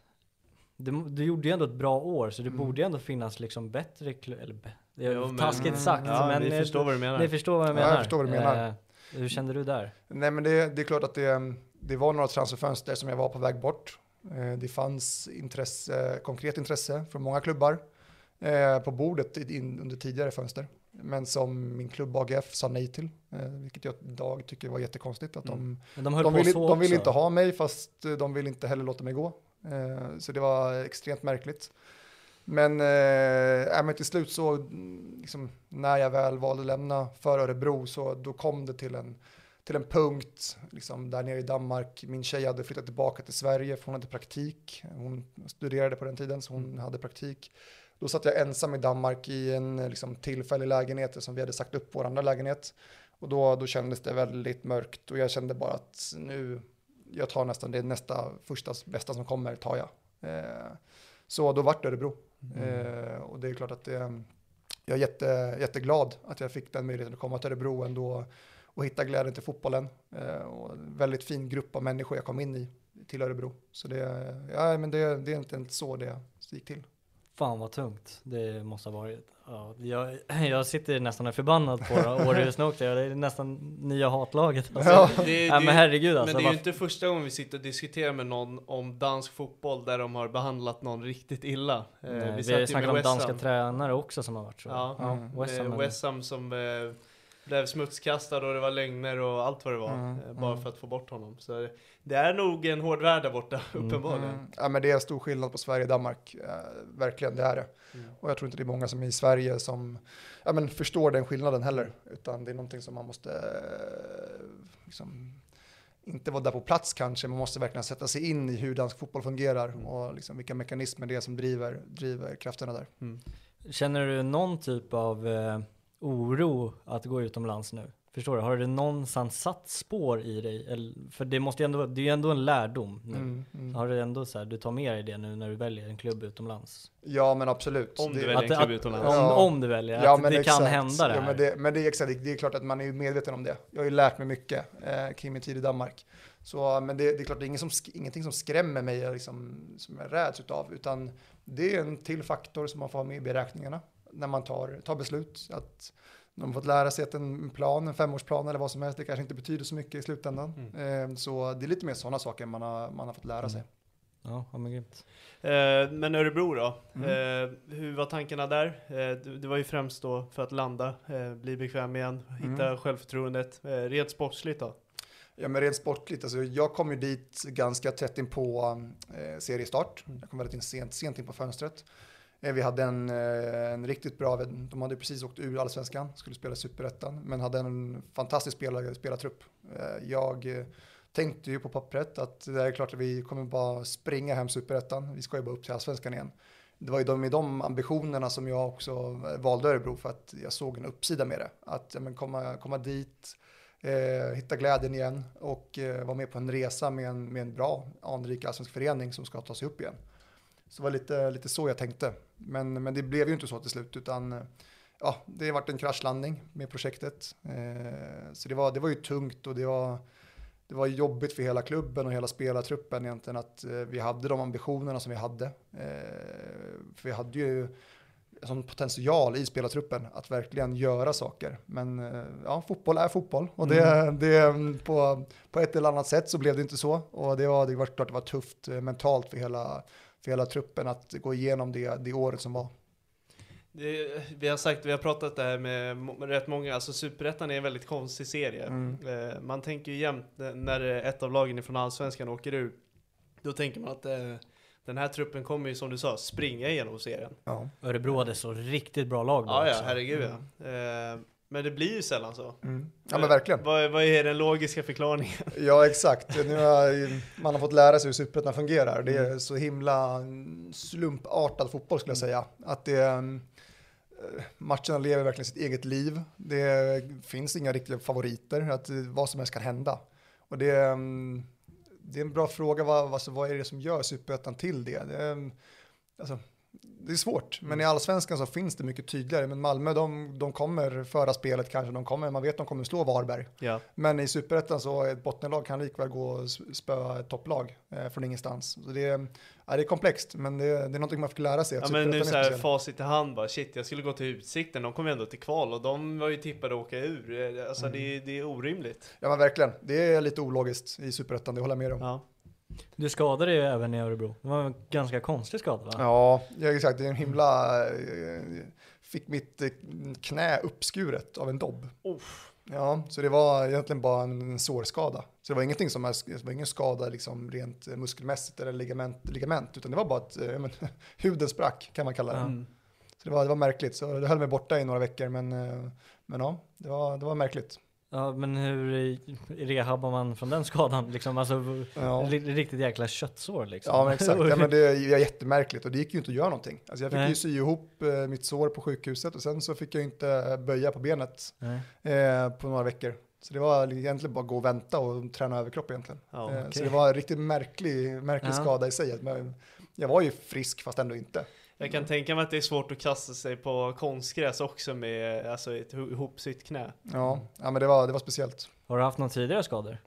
du, du gjorde ju ändå ett bra år så det Mm. borde ju ändå finnas liksom bättre klu- eller bä- det är Jo, men- taskigt sagt Ja, men eh, förstår vad du menar. Ni förstår vad jag Ja, menar. jag förstår vad du menar. Eh, hur kände du där? Nej men det, det är klart att det, det var några transferfönster som jag var på väg bort. Eh, Det fanns intresse, konkret intresse från många klubbar eh, på bordet under tidigare fönster. Men som min klubb AGF sa nej till, eh, vilket jag idag tycker var jättekonstigt. Att de, Men de de, vill, de vill inte ha mig fast de vill inte heller låta mig gå. Eh, Så det var extremt märkligt. Men, äh, men till slut så, mm, liksom, när jag väl valde att lämna för Örebro så då kom det till en, till en punkt liksom, där nere i Danmark. Min tjej hade flyttat tillbaka till Sverige för hon hade praktik. Hon studerade på den tiden så hon hade praktik. Då satt jag ensam i Danmark i en liksom, tillfällig lägenhet som vi hade sagt upp vår andra lägenhet. Och då, då kändes det väldigt mörkt och jag kände bara att nu, jag tar nästan det nästa första bästa som kommer tar jag. Eh, så då vart det Örebro. Eh, och det är klart att det, jag är jätte, jätteglad att jag fick den möjligheten att komma till Örebro ändå och hitta glädjen till fotbollen. Eh, och en väldigt fin grupp av människor jag kom in i till Örebro. Så det, ja, men det, det är inte så det gick till. Fan vad tungt det måste ha varit. Ja, jag, [clears throat] jag sitter nästan och förbannad på Åre Snooker. Det är nästan nya hatlaget. Alltså. Ja. Det, Ja, men herregud alltså. Men det är ju inte första gången vi sitter och diskuterar med någon om dansk fotboll där de har behandlat någon riktigt illa. Eh, Nej, vi snackar med om danska tränare också som har varit så. Ja, Mm. West Ham eh, är- West Ham som eh, blev smutskastad och det var lögner och allt vad det var. Mm, bara mm. för att få bort honom. Så det är nog en hård värld där borta, uppenbarligen. Mm. Ja, men det är stor skillnad på Sverige och Danmark. Eh, verkligen, det är det. Mm. Och jag tror inte det är många som är i Sverige som ja, men förstår den skillnaden heller. Utan det är någonting som man måste eh, liksom, inte vara där på plats kanske. Man måste verkligen sätta sig in i hur dansk fotboll fungerar Mm. och liksom vilka mekanismer det är som driver, driver krafterna där. Känner du någon typ av eh, oro att gå utomlands nu? Förstår du? Har det någonstans satt spår i dig? Eller, för det måste ju ändå, det är ju ändå en lärdom nu. Mm, mm. Har du ändå så här, du tar med dig det nu när du väljer en klubb utomlands? Ja, men absolut. Om du Det- väljer en Att- klubb att- utomlands. Om, Ja. om du väljer, att det kan hända det ja, här. men det, men det är exakt, det är klart att man är medveten om det. Jag har ju lärt mig mycket eh, kring min tid i Danmark. Så, men det, det är klart, det är ingen som, ingenting som skrämmer mig, liksom, som jag räds utav, utan det är en till faktor som man får ha med i beräkningarna när man tar, tar beslut. Att de har fått lära sig att en plan, en femårsplan eller vad som helst, det kanske inte betyder så mycket i slutändan. Eh, så det är lite mer sådana saker man har, man har fått lära sig. Ja, ja men grymt. Eh, men Örebro då? Mm. Eh, hur var tankarna där? Eh, det, det var ju främst då för att landa, eh, bli bekväm igen, hitta Mm. självförtroendet. Eh, rent sportsligt då? Ja, men rent sportligt, alltså jag kom ju dit ganska tätt in på eh, seriestart. Jag kom väldigt in sent, sent in på fönstret. Eh, vi hade en, eh, en riktigt bra, de hade precis åkt ur allsvenskan, skulle spela superettan, men hade en fantastisk spelare, spelartrupp. Eh, jag tänkte ju på pappret att det är klart att vi kommer bara springa hem superettan, vi ska ju bara upp till allsvenskan igen. Det var ju de, med de ambitionerna som jag också valde Örebro för att jag såg en uppsida med det. Att ja, men komma, komma dit, eh, hitta glädjen igen och eh, vara med på en resa med en, med en bra anrik allsvensk förening som ska ta sig upp igen. Så det var lite, lite så jag tänkte. Men, men det blev ju inte så till slut utan eh, ja, det har varit en kraschlandning med projektet. Eh, så det var, det var ju tungt och det var, det var jobbigt för hela klubben och hela spelartruppen egentligen att eh, vi hade de ambitionerna som vi hade. Eh, för vi hade ju som potential i spelartruppen att verkligen göra saker. Men eh, ja, fotboll är fotboll och det, det, på, på ett eller annat sätt så blev det inte så. Och det var, det var klart det var tufft eh, mentalt för hela, för hela truppen att gå igenom det, det året som var. Det, vi har sagt, vi har pratat det här med, rätt många, alltså Superettan är en väldigt konstig serie. Mm. Eh, man tänker ju jämt när ett av lagen från Allsvenskan åker ur, då tänker man att eh, den här truppen kommer ju som du sa springa igenom serien. Ja. Örebro hade så riktigt bra lag då Ja, ja, också. herregud ja. Eh, Men det blir ju sällan så. Mm. Ja men verkligen. Vad, vad är den logiska förklaringen? [laughs] Ja exakt. Nu har man har fått lära sig hur superettan fungerar. Det Mm. är så himla slumpartad fotboll skulle jag säga. Att det, eh, matcherna lever verkligen sitt eget liv. Det finns inga riktiga favoriter. Att eh, vad som helst kan hända. Och det, eh, det är en bra fråga. Vad, alltså, vad är det som gör superettan till det? det alltså, det är svårt, men i allsvenskan så finns det mycket tydligare. Men Malmö, de, de kommer föra spelet kanske, de kommer, man vet att de kommer slå Varberg. Ja. Men i superettan så ett bottenlag kan likväl gå och spöa ett topplag eh, från ingenstans. Så det, är, ja, det är komplext, men det, det är någonting man fick lära sig. Ja men nu så här facit i hand bara, shit jag skulle gå till Utsikten, de kom ju ändå till kval och de var ju tippade att åka ur. Eh, Alltså det, det är orimligt. Ja men verkligen, det är lite ologiskt i superettan, det håller jag med om. Ja. Du skadade dig ju även i Örebro. Det var en ganska konstig skada va? Ja, exakt, det är en himla... eh, Fick mitt eh, knä uppskuret av en dobb. Ja, så det var egentligen bara en sårskada. Så det var ingenting som, var ingen skada liksom rent muskelmässigt eller ligament, ligament utan det var bara att eh, men, [laughs] huden sprack kan man kalla det. Mm. Så det var, det var märkligt, så det höll mig borta i några veckor men, men ja, det var, det var märkligt. Ja, men hur rehabbar man från den skadan? Liksom, alltså, Ja. ri- riktigt jäkla köttsår liksom. Ja men exakt, ja, men det är jättemärkligt och det gick ju inte att göra någonting. Alltså jag fick Nej. ju sy ihop eh, mitt sår på sjukhuset och sen så fick jag inte böja på benet eh, på några veckor. Så det var egentligen bara gå och vänta och träna överkropp egentligen. Ja, eh, Så det var en riktigt märklig, märklig Ja. skada i sig. Att Jag var ju frisk fast ändå inte. Jag kan tänka mig att det är svårt att kasta sig på konstgräs också med alltså, ett ho- ihopsytt knä. Ja, ja men det var, det var speciellt. Har du haft några tidigare skador?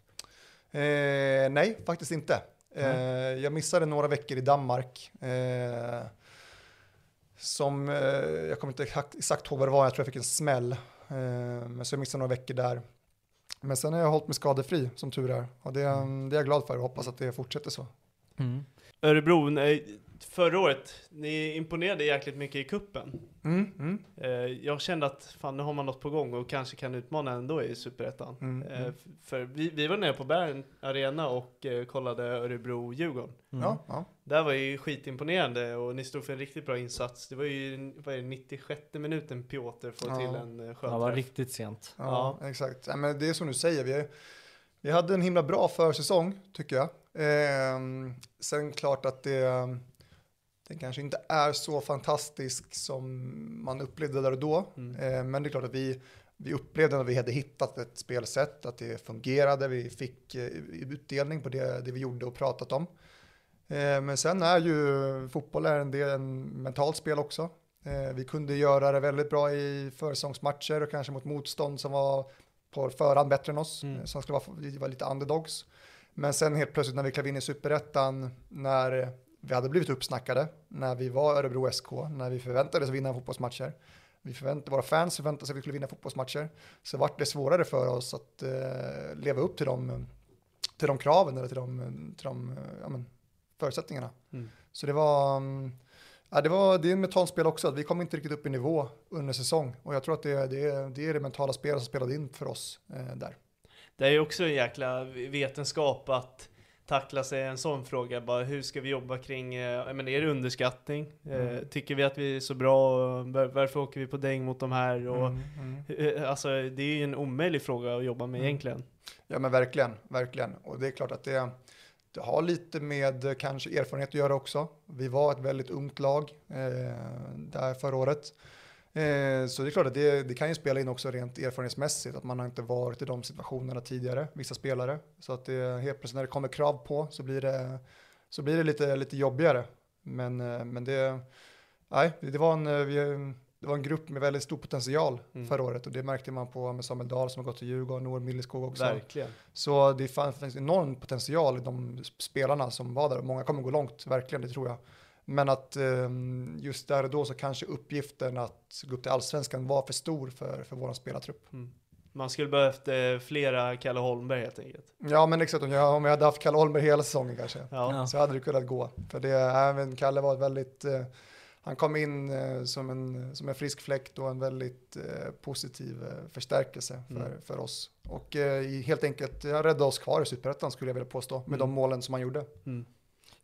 Eh, nej, faktiskt inte. Eh, jag missade några veckor i Danmark. Eh, som, eh, jag kommer inte exakt, exakt ihåg vad det var, jag tror jag fick en smäll. Eh, men så jag missade några veckor där. Men sen har jag hållit mig skadefri, som tur är. Och det, det är jag glad för och hoppas att det fortsätter så. Örebro, nej, förra året, ni imponerade jäkligt mycket i kuppen. Mm, mm, Eh, jag kände att fan nu har man något på gång och kanske kan utmana ändå i Superettan. Mm, Eh, mm. f- för vi, vi var nere på Bern Arena och eh, kollade Örebro-Djurgården. Ja, ja. Det var ju skitimponerande och ni stod för en riktigt bra insats. Det var ju vad är det, 96 minuten Piotr får Ja. till en eh, skön Det var riktigt sent. Ja, exakt. Ja, men det är som du säger, vi, vi hade en himla bra försäsong tycker jag. Ehm, sen klart att det, det kanske inte är så fantastisk som man upplevde där och då. Mm. Ehm, men det är klart att vi, vi upplevde att vi hade hittat ett spelsätt, att det fungerade, vi fick eh, utdelning på det, det vi gjorde och pratat om. Ehm, men sen är ju fotboll är en del en mentalt spel också. Eh, Vi kunde göra det väldigt bra i försäsongsmatcher och kanske mot motstånd som var på förhand bättre än oss, Mm. eh, som skulle vara, vi var lite underdogs. Men sen helt plötsligt när vi klev in i superettan, när vi hade blivit uppsnackade, när vi var Örebro SK, när vi förväntades vinna fotbollsmatcher, vi förväntade, våra fans förväntade sig att vi skulle vinna fotbollsmatcher, så vart det svårare för oss att eh, leva upp till de, till de kraven eller till de, till de ja, men, förutsättningarna. Mm. Så det var, mm, ja, det var, det är en mentalt spel också, att vi kom inte riktigt upp i nivå under säsong och jag tror att det, det, det är det mentala spelet som spelade in för oss eh, där. Det är ju också en jäkla vetenskap att tackla sig en sån fråga. Bara hur ska vi jobba kring, eh, menar, är det underskattning? Eh, Mm. tycker vi att vi är så bra? Var, varför åker vi på däng mot de här? Och, Mm, mm. eh, Alltså det är ju en omöjlig fråga att jobba med Mm. egentligen. Ja men verkligen, verkligen. Och det är klart att det, det har lite med eh, kanske erfarenhet att göra också. Vi var ett väldigt ungt lag eh, där förra året. Eh, så det är klart att det, det kan ju spela in också rent erfarenhetsmässigt att man har inte varit i de situationerna tidigare, vissa spelare. Så att det helt plötsligt när det kommer krav på så blir det, så blir det lite, lite jobbigare. Men, eh, men det, nej, det var en, eh, det var en grupp med väldigt stor potential Mm. förra året och det märkte man på med Samuel Dahl som har gått till Djurgården, Noel Milleskog också. Verkligen. Så det fann- finns enorm potential i de spelarna som var där. Många kommer gå långt, verkligen, det tror jag. Men att eh, just där och då så kanske uppgiften att gå upp till allsvenskan var för stor för, för vår spelartrupp. Man skulle behövt eh, flera Kalle Holmberg helt enkelt. Ja, men exakt. Om jag, om jag hade haft Kalle Holmberg hela säsongen kanske, Ja. Så hade det kunnat gå. För det, även Kalle var ett väldigt, eh, han kom in eh, som, en, som en frisk fläkt och en väldigt eh, positiv eh, förstärkelse för, Mm. för oss. Och eh, helt enkelt, han räddade oss kvar i superettan skulle jag vilja påstå, med Mm. de målen som han gjorde. Mm.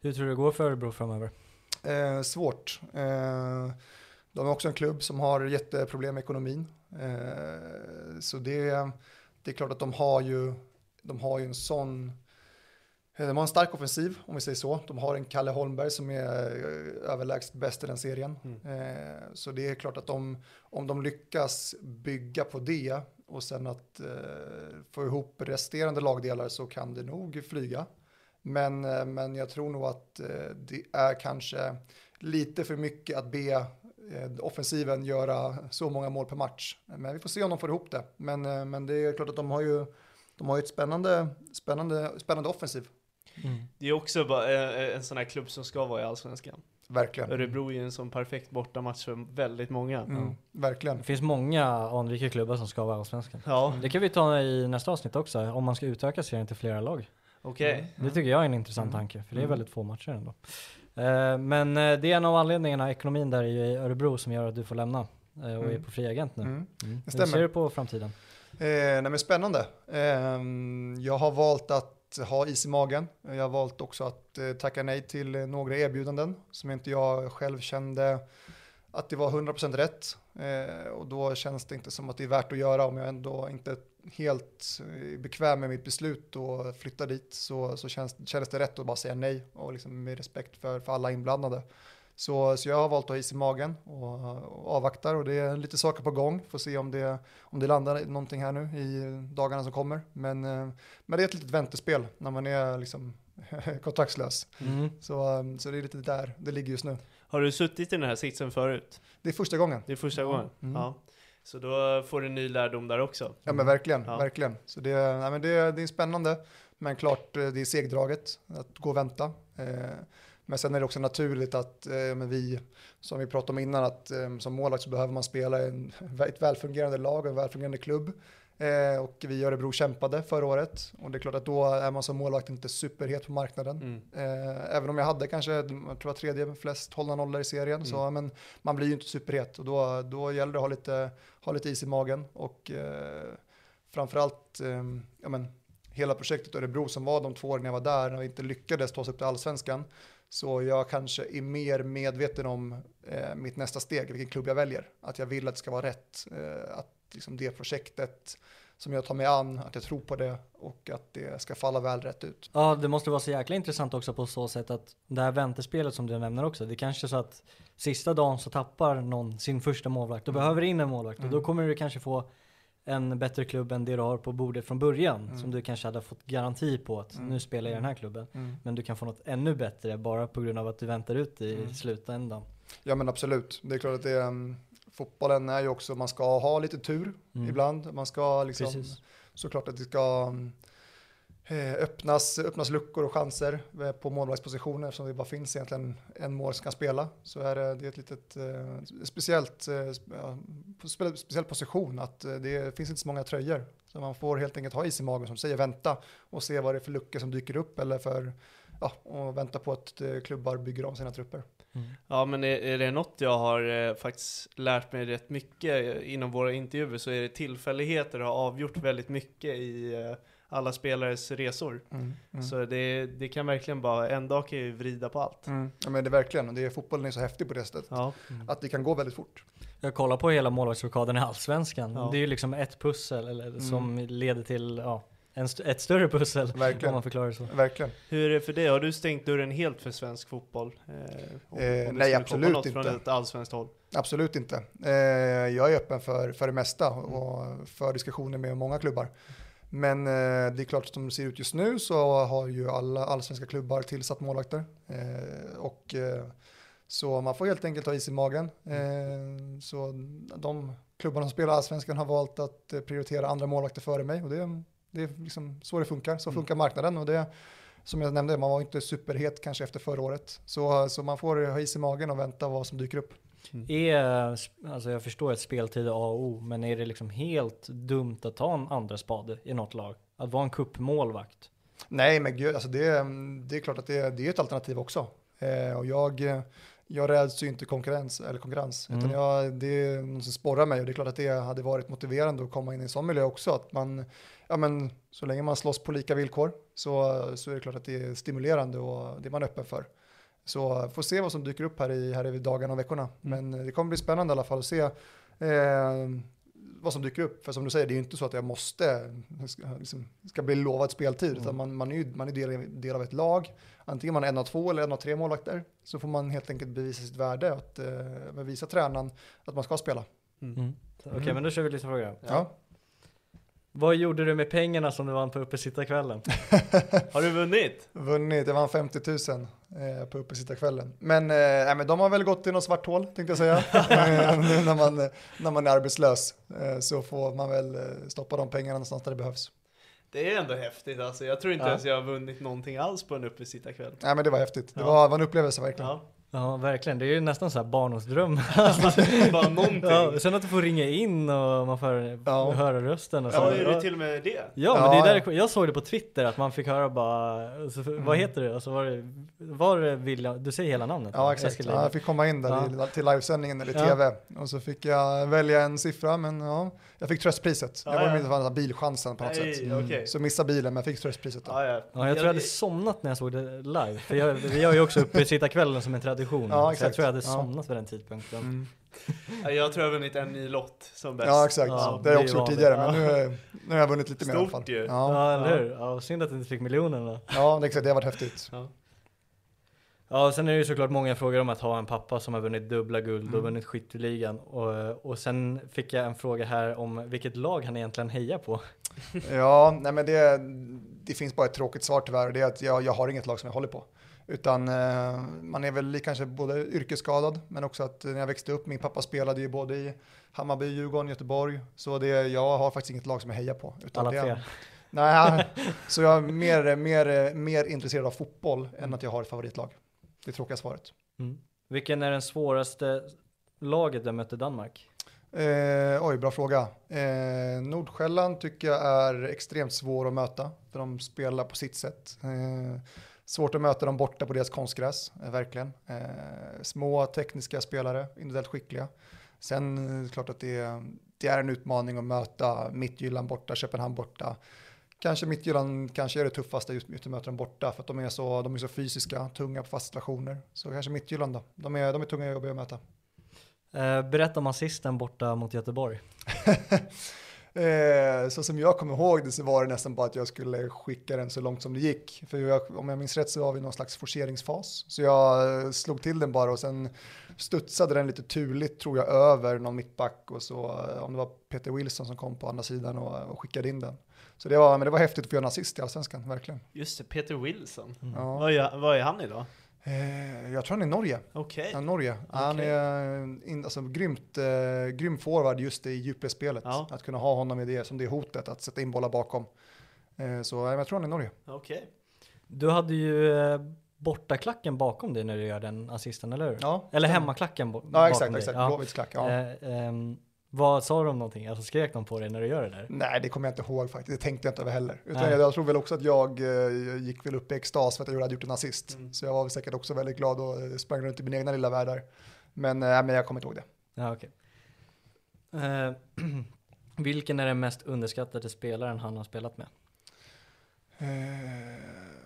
Hur tror du det går för Örebro framöver? Eh, svårt. Eh, de är också en klubb som har jätteproblem med ekonomin. Eh, så det, det är klart att de har ju, de har ju en sån Eh, de har en stark offensiv, om vi säger så. De har en Kalle Holmberg som är eh, överlägset bäst i den serien. Mm. Eh, så det är klart att de, om de lyckas bygga på det och sen att få ihop resterande lagdelar så kan det nog flyga. Men, men jag tror nog att det är kanske lite för mycket att be offensiven göra så många mål per match. Men vi får se om de får ihop det. Men, men det är klart att de har ju de har ju ett spännande, spännande, spännande offensiv. Mm. Det är också bara eh, eh, en sån här klubb som ska vara i Allsvenskan. Verkligen. Örebro är ju en sån perfekt bortamatch för väldigt många. Mm, mm. Verkligen. Det finns många anrika klubbar som ska vara Allsvenskan. Ja. Det kan vi ta i nästa avsnitt också, om man ska utöka serien till flera lag. Okej. Okay. Det tycker jag är en intressant mm. tanke, för det är mm. väldigt få matcher ändå. Eh, men det är en av anledningarna, ekonomin där i Örebro, som gör att du får lämna och är på fri agent nu. Mm. Hur ser du på framtiden? Eh, nej men spännande. Eh, jag har valt att ha is i magen. Jag har valt också att eh, tacka nej till några erbjudanden som inte jag själv kände att det var 100% rätt. Eh, och då känns det inte som att det är värt att göra om jag ändå inte helt eh, bekväm med mitt beslut och flytta dit så, så känns, kändes det rätt att bara säga nej och liksom med respekt för, för alla inblandade. Så, så jag har valt att ha is i magen och, och avvaktar och det är lite saker på gång. Får se om det, om det landar någonting här nu i dagarna som kommer. Men, eh, men det är ett litet väntespel när man är liksom [laughs] kontraktslös. Mm. Så, um, så det är lite där det ligger just nu. Har du suttit i den här sitsen förut? Det är första gången. Det är första gången? Mm. Ja. Så då får du ny lärdom där också? Ja men verkligen, ja. verkligen. Så det, nej, men det, det är spännande, men klart eh, det är segdraget att gå och vänta. Eh, men sen är det också naturligt att eh, vi, som vi pratade om innan, att som målvakt så behöver man spela i ett välfungerande lag och en välfungerande klubb. Eh, och vi i Örebro kämpade förra året och det är klart att då är man som målvakt inte superhet på marknaden. Mm. Eh, även om jag hade kanske, jag tror jag tredje flest hållna nollor i serien, mm. så men man blir ju inte superhet och då, då gäller det att ha lite, ha lite is i magen och eh, framförallt, eh, ja men hela projektet Örebro som var de två åren jag var där när vi inte lyckades ta oss upp till allsvenskan så jag kanske är mer medveten om eh, mitt nästa steg, vilken klubb jag väljer. Att jag vill att det ska vara rätt, eh, att liksom det projektet som jag tar mig an, att jag tror på det och att det ska falla väl rätt ut. Ja, det måste vara så jäkla intressant också på så sätt att det här väntespelet som du nämner också, det kanske är så att sista dagen så tappar någon sin första målvakt och mm. behöver in en målvakt mm. och då mm. kommer du kanske få en bättre klubb än det du har på bordet från början. Mm. Som du kanske hade fått garanti på att mm. nu spelar jag i den här klubben. Mm. Men du kan få något ännu bättre bara på grund av att du väntar ut i slutändan. Ja men absolut. Det är klart att det är, fotbollen är ju också, man ska ha lite tur mm. ibland. Man ska liksom, Precis. såklart att det ska Eh, öppnas, öppnas luckor och chanser eh, på målvaktspositioner eftersom det bara finns egentligen en mål som kan spela. Så är det, det är ett litet eh, speciellt, speciell position att det finns inte så många tröjor. Så man får helt enkelt ha is i magen som säger vänta och se vad det är för luckor som dyker upp eller för ja, och vänta på att klubbar bygger om sina trupper. Mm. Ja men är, är, det något jag har eh, faktiskt lärt mig rätt mycket inom våra intervjuer så är det tillfälligheter har avgjort väldigt mycket i eh, alla spelares resor. Mm, mm. Så det, det kan verkligen bara, en dag kan ju vrida på allt. Mm. Ja men det är verkligen, det är, fotbollen är så häftig på det sättet. Ja. Mm. Att det kan gå väldigt fort. Jag kollar på hela målvaktsrockaden i Allsvenskan. Ja. Det är ju liksom ett pussel eller, mm. som leder till ja, en st ett större pussel. Verkligen. Om man förklarar det så. Verkligen. Hur är det för dig? Har du stängt dörren helt för svensk fotboll? Eh, eh, nej, absolut något inte. Från ett allsvenskt håll? Absolut inte. Eh, jag är öppen för, för det mesta och för diskussioner med många klubbar. Men eh, det är klart att som det ser ut just nu så har ju alla allsvenska klubbar tillsatt målvakter. Eh, och, eh, så man får helt enkelt ha is i magen. Eh, så de klubbarna som spelar allsvenskan har valt att prioritera andra målvakter före mig. Och det, det är liksom så det funkar, så mm. funkar marknaden. Och det, som jag nämnde, man var inte superhet kanske efter förra året. Så, så man får ha is i magen och vänta vad som dyker upp. Mm. Är, alltså jag förstår att speltid är A och O, men är det liksom helt dumt att ta en andra spade i något lag? Att vara en kuppmålvakt? Nej, men gud, alltså det, det är klart att det, det är ett alternativ också. Eh, och jag, jag räds ju inte konkurrens, eller konkurrens, mm. utan jag, det är något som sporrar mig och det är klart att det hade varit motiverande att komma in i en sån miljö också. Att man, ja men så länge man slåss på lika villkor så, så är det klart att det är stimulerande och det är man öppen för. Så får se vad som dyker upp här i, här i dagarna och veckorna. Mm. Men det kommer bli spännande i alla fall att se eh, vad som dyker upp. För som du säger, det är ju inte så att jag måste, ska, liksom, ska bli lovad speltid, Mm. utan man, man är ju man är del, del av ett lag. Antingen man är en av två eller en av tre målvakter, så får man helt enkelt bevisa sitt värde, att eh, visa tränaren att man ska spela. Mm. Okej, men då kör vi lite frågor. Ja. Vad gjorde du med pengarna som du vann på uppesittarkvällen? [laughs] Har du vunnit? Vunnit, det var 50 000 eh, på uppesittarkvällen. Men, eh, men de har väl gått i något svart hål tänkte jag säga. [laughs] Eh, nu när man, när man är arbetslös eh, så får man väl eh, stoppa de pengarna någonstans där det behövs. Det är ändå häftigt alltså. Jag tror inte Ja. ens jag har vunnit någonting alls på en uppesittarkväll. Nej men det var häftigt. Det Ja. var, var en upplevelse verkligen. Ja, Ja, verkligen. Det är ju nästan så här barndomsdröm. [laughs] bara någonting. ja, sen att du får ringa in och man får Ja. höra rösten och så. Ja, är det till och med det? Ja, men Ja, det är där ja. det jag såg det på Twitter att man fick höra bara, så, Mm. vad heter det? Och så var det, var det William, du säger hela namnet? Ja exakt, ja, jag fick komma in där Ja. i, till livesändningen eller Ja. tv och så fick jag välja en siffra men ja, jag fick tröstpriset. Ja, jag var ja. med i den här bilchansen på något sätt. Nej, okej. Så missade bilen men jag fick tröstpriset. Ja, ja. Ja, jag tror jag hade somnat när jag såg det live. För jag, vi har ju också uppesittarkvällen som en tradition. Ja, så jag exakt. tror jag hade Ja. somnat vid den tidpunkten. Mm. Ja, Jag tror jag har vunnit en ny lott som bäst. Ja exakt, Ja, det har jag också gjort tidigare Ja. men nu, nu har jag vunnit lite mer i alla fall. Stort ju. Ja, Ja, eller hur? Ja, synd att du inte fick miljonen då. ja det, är exakt, det har varit häftigt. Ja, och sen är det ju såklart många frågor om att ha en pappa som har vunnit dubbla guld och Mm. vunnit skytteligan. Och, och sen fick jag en fråga här om vilket lag han egentligen hejar på. Ja, nej men det, det finns bara ett tråkigt svar tyvärr och det är att jag, jag har inget lag som jag håller på. Utan eh, man är väl kanske både yrkesskadad men också att när jag växte upp, min pappa spelade ju både i Hammarby, Djurgården, Göteborg. Så det, jag har faktiskt inget lag som jag hejar på. Utan Alla tre. Nej, [laughs] så jag är mer, mer, mer intresserad av fotboll än att jag har ett favoritlag. Det tråkiga svaret. Mm. Vilken är den svåraste laget du har mött i Danmark? Eh, oj, bra fråga. Eh, Nordsjälland tycker jag är extremt svår att möta, för de spelar på sitt sätt. Eh, svårt att möta dem borta på deras konstgräs, eh, verkligen. Eh, små tekniska spelare, individuellt skickliga. Sen eh, är det klart att det, är- det är en utmaning att möta Midtjylland borta, Köpenhamn borta. Kanske Midtjylland kanske är det tuffaste just, just att möta dem borta, för att de är, så, de är så fysiska, tunga på fasta situationer. Så kanske Midtjylland då. De är, de är tunga och jobbiga att möta. Eh, berätta om assisten borta mot Göteborg. [laughs] Eh, så som jag kommer ihåg det så var det nästan bara att jag skulle skicka den så långt som det gick. För jag, om jag minns rätt så var vi någon slags forceringsfas. Så jag slog till den bara och sen studsade den lite turligt tror jag över någon mittback och så eh, om det var Peter Wilson som kom på andra sidan och, och skickade in den. Så det var, men det var häftigt att få göra en assist i Allsvenskan, verkligen. Just det, Peter Wilson. Ja. Vad, är, vad är han idag? Eh, jag tror han är i Norge. Okej. Ja, Norge. Han Okej. är in, alltså, grymt, eh, grym forward just i djupledsspelet. Ja. Att kunna ha honom i det som det hotet, att sätta in bollar bakom. Eh, så eh, jag tror han är i Norge. Okej. Du hade ju eh, bortaklacken bakom dig när du gör den assisten, eller hur? Ja, Eller hemmaklacken bo- bakom Ja, exakt, dig. exakt. Ja. Blåvitts klack. Ja. Eh, ehm, vad sa de någonting? Alltså skrek de på dig när du gör det där? Nej, det kommer jag inte ihåg faktiskt. Det tänkte jag inte över heller. Utan jag, jag tror väl också att jag eh, gick väl upp i extas för att jag hade gjort en assist. Mm. Så jag var väl säkert också väldigt glad och eh, sprang runt i min egna lilla värld där. Men, eh, men jag kommer inte ihåg det. Ja, okej. Eh, [clears throat] vilken är den mest underskattade spelaren han har spelat med? Eh,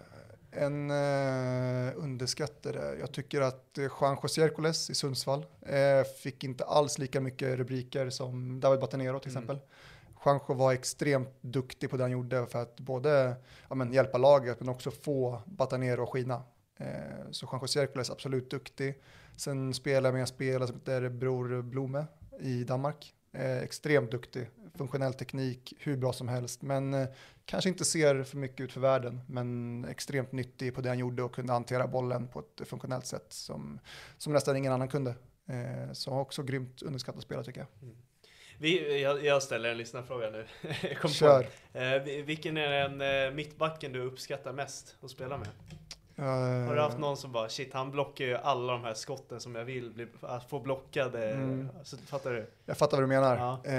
en eh, underskattade. Jag tycker att eh, Juan José Hercules i Sundsvall eh, fick inte alls lika mycket rubriker som David Batanero till Mm. exempel. Juanjo var extremt duktig på det han gjorde för att både ja, men, hjälpa laget men också få Batanero att skina. Eh, så Juan José Hercules absolut duktig. Sen spelar jag med en spelare som heter Bror Blome i Danmark. Eh, extremt duktig, funktionell teknik, hur bra som helst. Men eh, kanske inte ser för mycket ut för världen, men extremt nyttig på det han gjorde och kunde hantera bollen på ett funktionellt sätt som, som nästan ingen annan kunde. Eh, så också grymt underskattad spelare tycker jag. Vi, jag, jag ställer en lyssnarfråga nu. [laughs] Kör. Eh, vi- vilken är den eh, mittbacken du uppskattar mest att spela med? Eh, Har du haft någon som bara shit, han blockar ju alla de här skotten som jag vill bli, få blockade. Mm. Så, fattar du? Jag fattar vad du menar. Ja. Eh,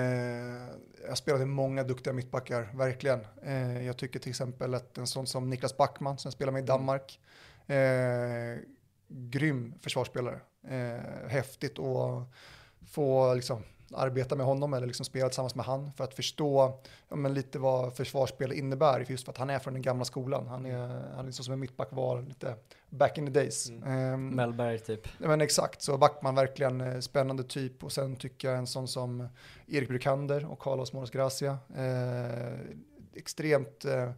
jag har spelat i många duktiga mittbackar, verkligen. Eh, jag tycker till exempel att en sån som Niklas Backman som spelar med i Danmark, eh, grym försvarsspelare. Eh, häftigt att få liksom, arbeta med honom eller liksom spela tillsammans med han för att förstå ja, men lite vad försvarsspel innebär just för att han är från den gamla skolan. Han är, han är så som en mittback var lite back in the days. Mm. Ehm, Mellberg typ. Men exakt, så Backman verkligen eh, spännande typ och sen tycker jag en sån som Erik Brukander och Carlos Moros Gracia. Eh, extremt eh,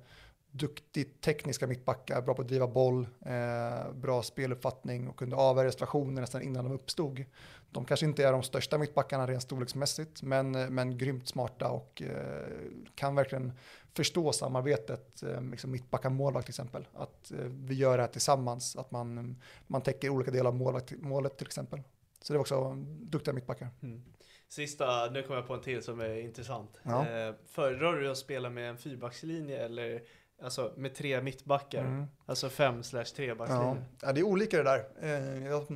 duktigt tekniska mittbackar, bra på att driva boll, eh, bra speluppfattning och kunde avvärja situationer nästan innan de uppstod. De kanske inte är de största mittbackarna rent storleksmässigt, men, men grymt smarta och eh, kan verkligen förstå samarbetet, eh, liksom mittbackar målvakt till exempel. Att eh, vi gör det här tillsammans, att man, man täcker olika delar av målet, målet till exempel. Så det var också duktiga mittbackar. Mm. Sista, nu kommer jag på en till som är intressant. Ja. Eh, föredrar du att spela med en fyrbackslinje eller alltså med tre mittbackar? Mm. Alltså fem slash Ja. trebackslinje? ja, det är olika det där. Eh, jag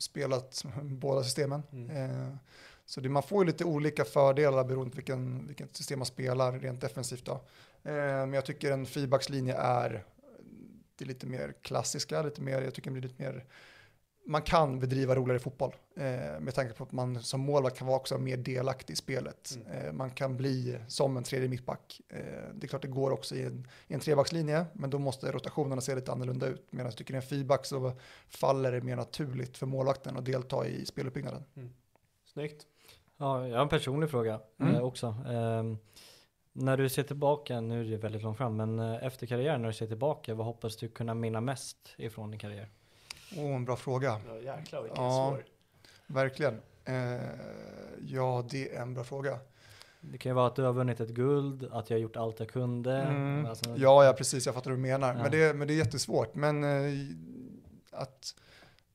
spelat [laughs] båda systemen. Mm. Eh, så det, man får ju lite olika fördelar beroende på vilken, vilket system man spelar rent defensivt. Då. Eh, men jag tycker en fyrbackslinje är det lite mer klassiska, lite mer, jag tycker det blir lite mer man kan bedriva roligare fotboll eh, med tanke på att man som målvakt kan vara också mer delaktig i spelet. Mm. Eh, man kan bli som en tredje mittback. Eh, det är klart det går också i en, i en trebackslinje, men då måste rotationerna se lite annorlunda ut. Medan jag tycker en fyrback så faller det mer naturligt för målvakten att delta i speluppbyggnaden. Snyggt. Ja, jag har en personlig fråga Mm. eh, också. Ehm, när du ser tillbaka, nu är det väldigt långt fram, men eh, efter karriären när du ser tillbaka, vad hoppas du kunna minna mest ifrån din karriär? Åh, en bra fråga. Ja, jäklar vilken Ja. svår. Verkligen. Eh, ja, det är en bra fråga. Det kan ju vara att du har vunnit ett guld, att jag har gjort allt jag kunde. Mm. Alltså, Ja, ja, precis. Jag fattar vad du menar. Ja. Men, det, men det är jättesvårt. Men eh, att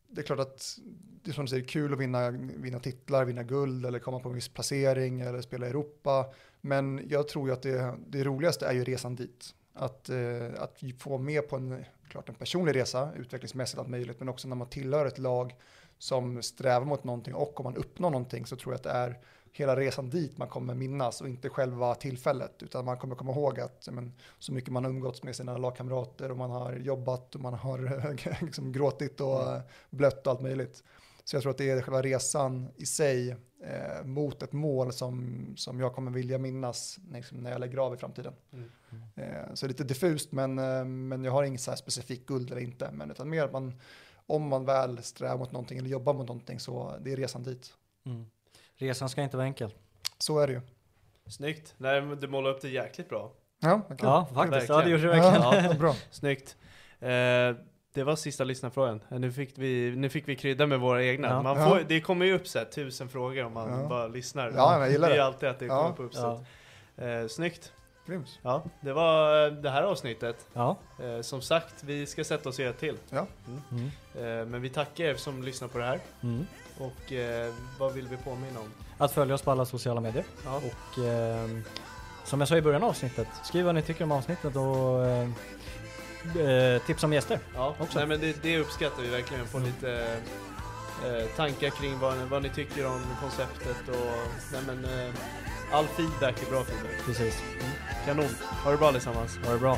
det är klart att det är som du säger, kul att vinna, vinna titlar, vinna guld eller komma på en viss placering eller spela i Europa. Men jag tror ju att det, det roligaste är ju resan dit. Att, eh, att vi får med på en, klart en personlig resa, utvecklingsmässigt allt möjligt, men också när man tillhör ett lag som strävar mot någonting och om man uppnår någonting så tror jag att det är hela resan dit man kommer minnas och inte själva tillfället utan man kommer komma ihåg att men, så mycket man har umgåtts med sina lagkamrater och man har jobbat och man har [laughs] liksom, gråtit och Mm. eh, blött och allt möjligt. Så jag tror att det är själva resan i sig eh, mot ett mål som, som jag kommer vilja minnas liksom, när jag lägger av i framtiden. Mm. Eh, så lite diffust men, eh, men jag har inget så här specifikt guld eller inte. Men utan mer att man, om man väl strävar mot någonting eller jobbar mot någonting så det är resan dit. Mm. Resan ska inte vara enkel. Så är det ju. Snyggt. Nej, du målar upp det jäkligt bra. Ja, kul. Ja, faktiskt. Ja, det gjorde du verkligen. Ja, bra. [laughs] Snyggt. Eh, det var sista lyssnarfrågan. Eh, Nu fick vi, nu fick vi krydda med våra egna. Ja. Man Ja. får, det kommer ju upp så här, tusen frågor om man Ja. bara lyssnar. Ja, jag gillar det är alltid att det Ja. kommer på uppsätt. Ja. Eh, snyggt. Grymt. Ja, det var eh, det här avsnittet. Ja. Eh, som sagt, vi ska sätta oss göra ett till. Ja. Mm. Eh, men vi tackar er som lyssnar på det här. Mm. Och eh, vad vill vi påminna om? Att följa oss på alla sociala medier. Ja. Och ehm, som jag sa i början av avsnittet, skriv vad ni tycker om avsnittet och eh, tips om gäster. Ja, Också. nej men det, det uppskattar vi verkligen. Få lite eh, tankar kring vad, vad ni tycker om konceptet och nej men, eh, all feedback är bra feedback. Precis. Kanon. Ha det bra allesammans. Ha det bra.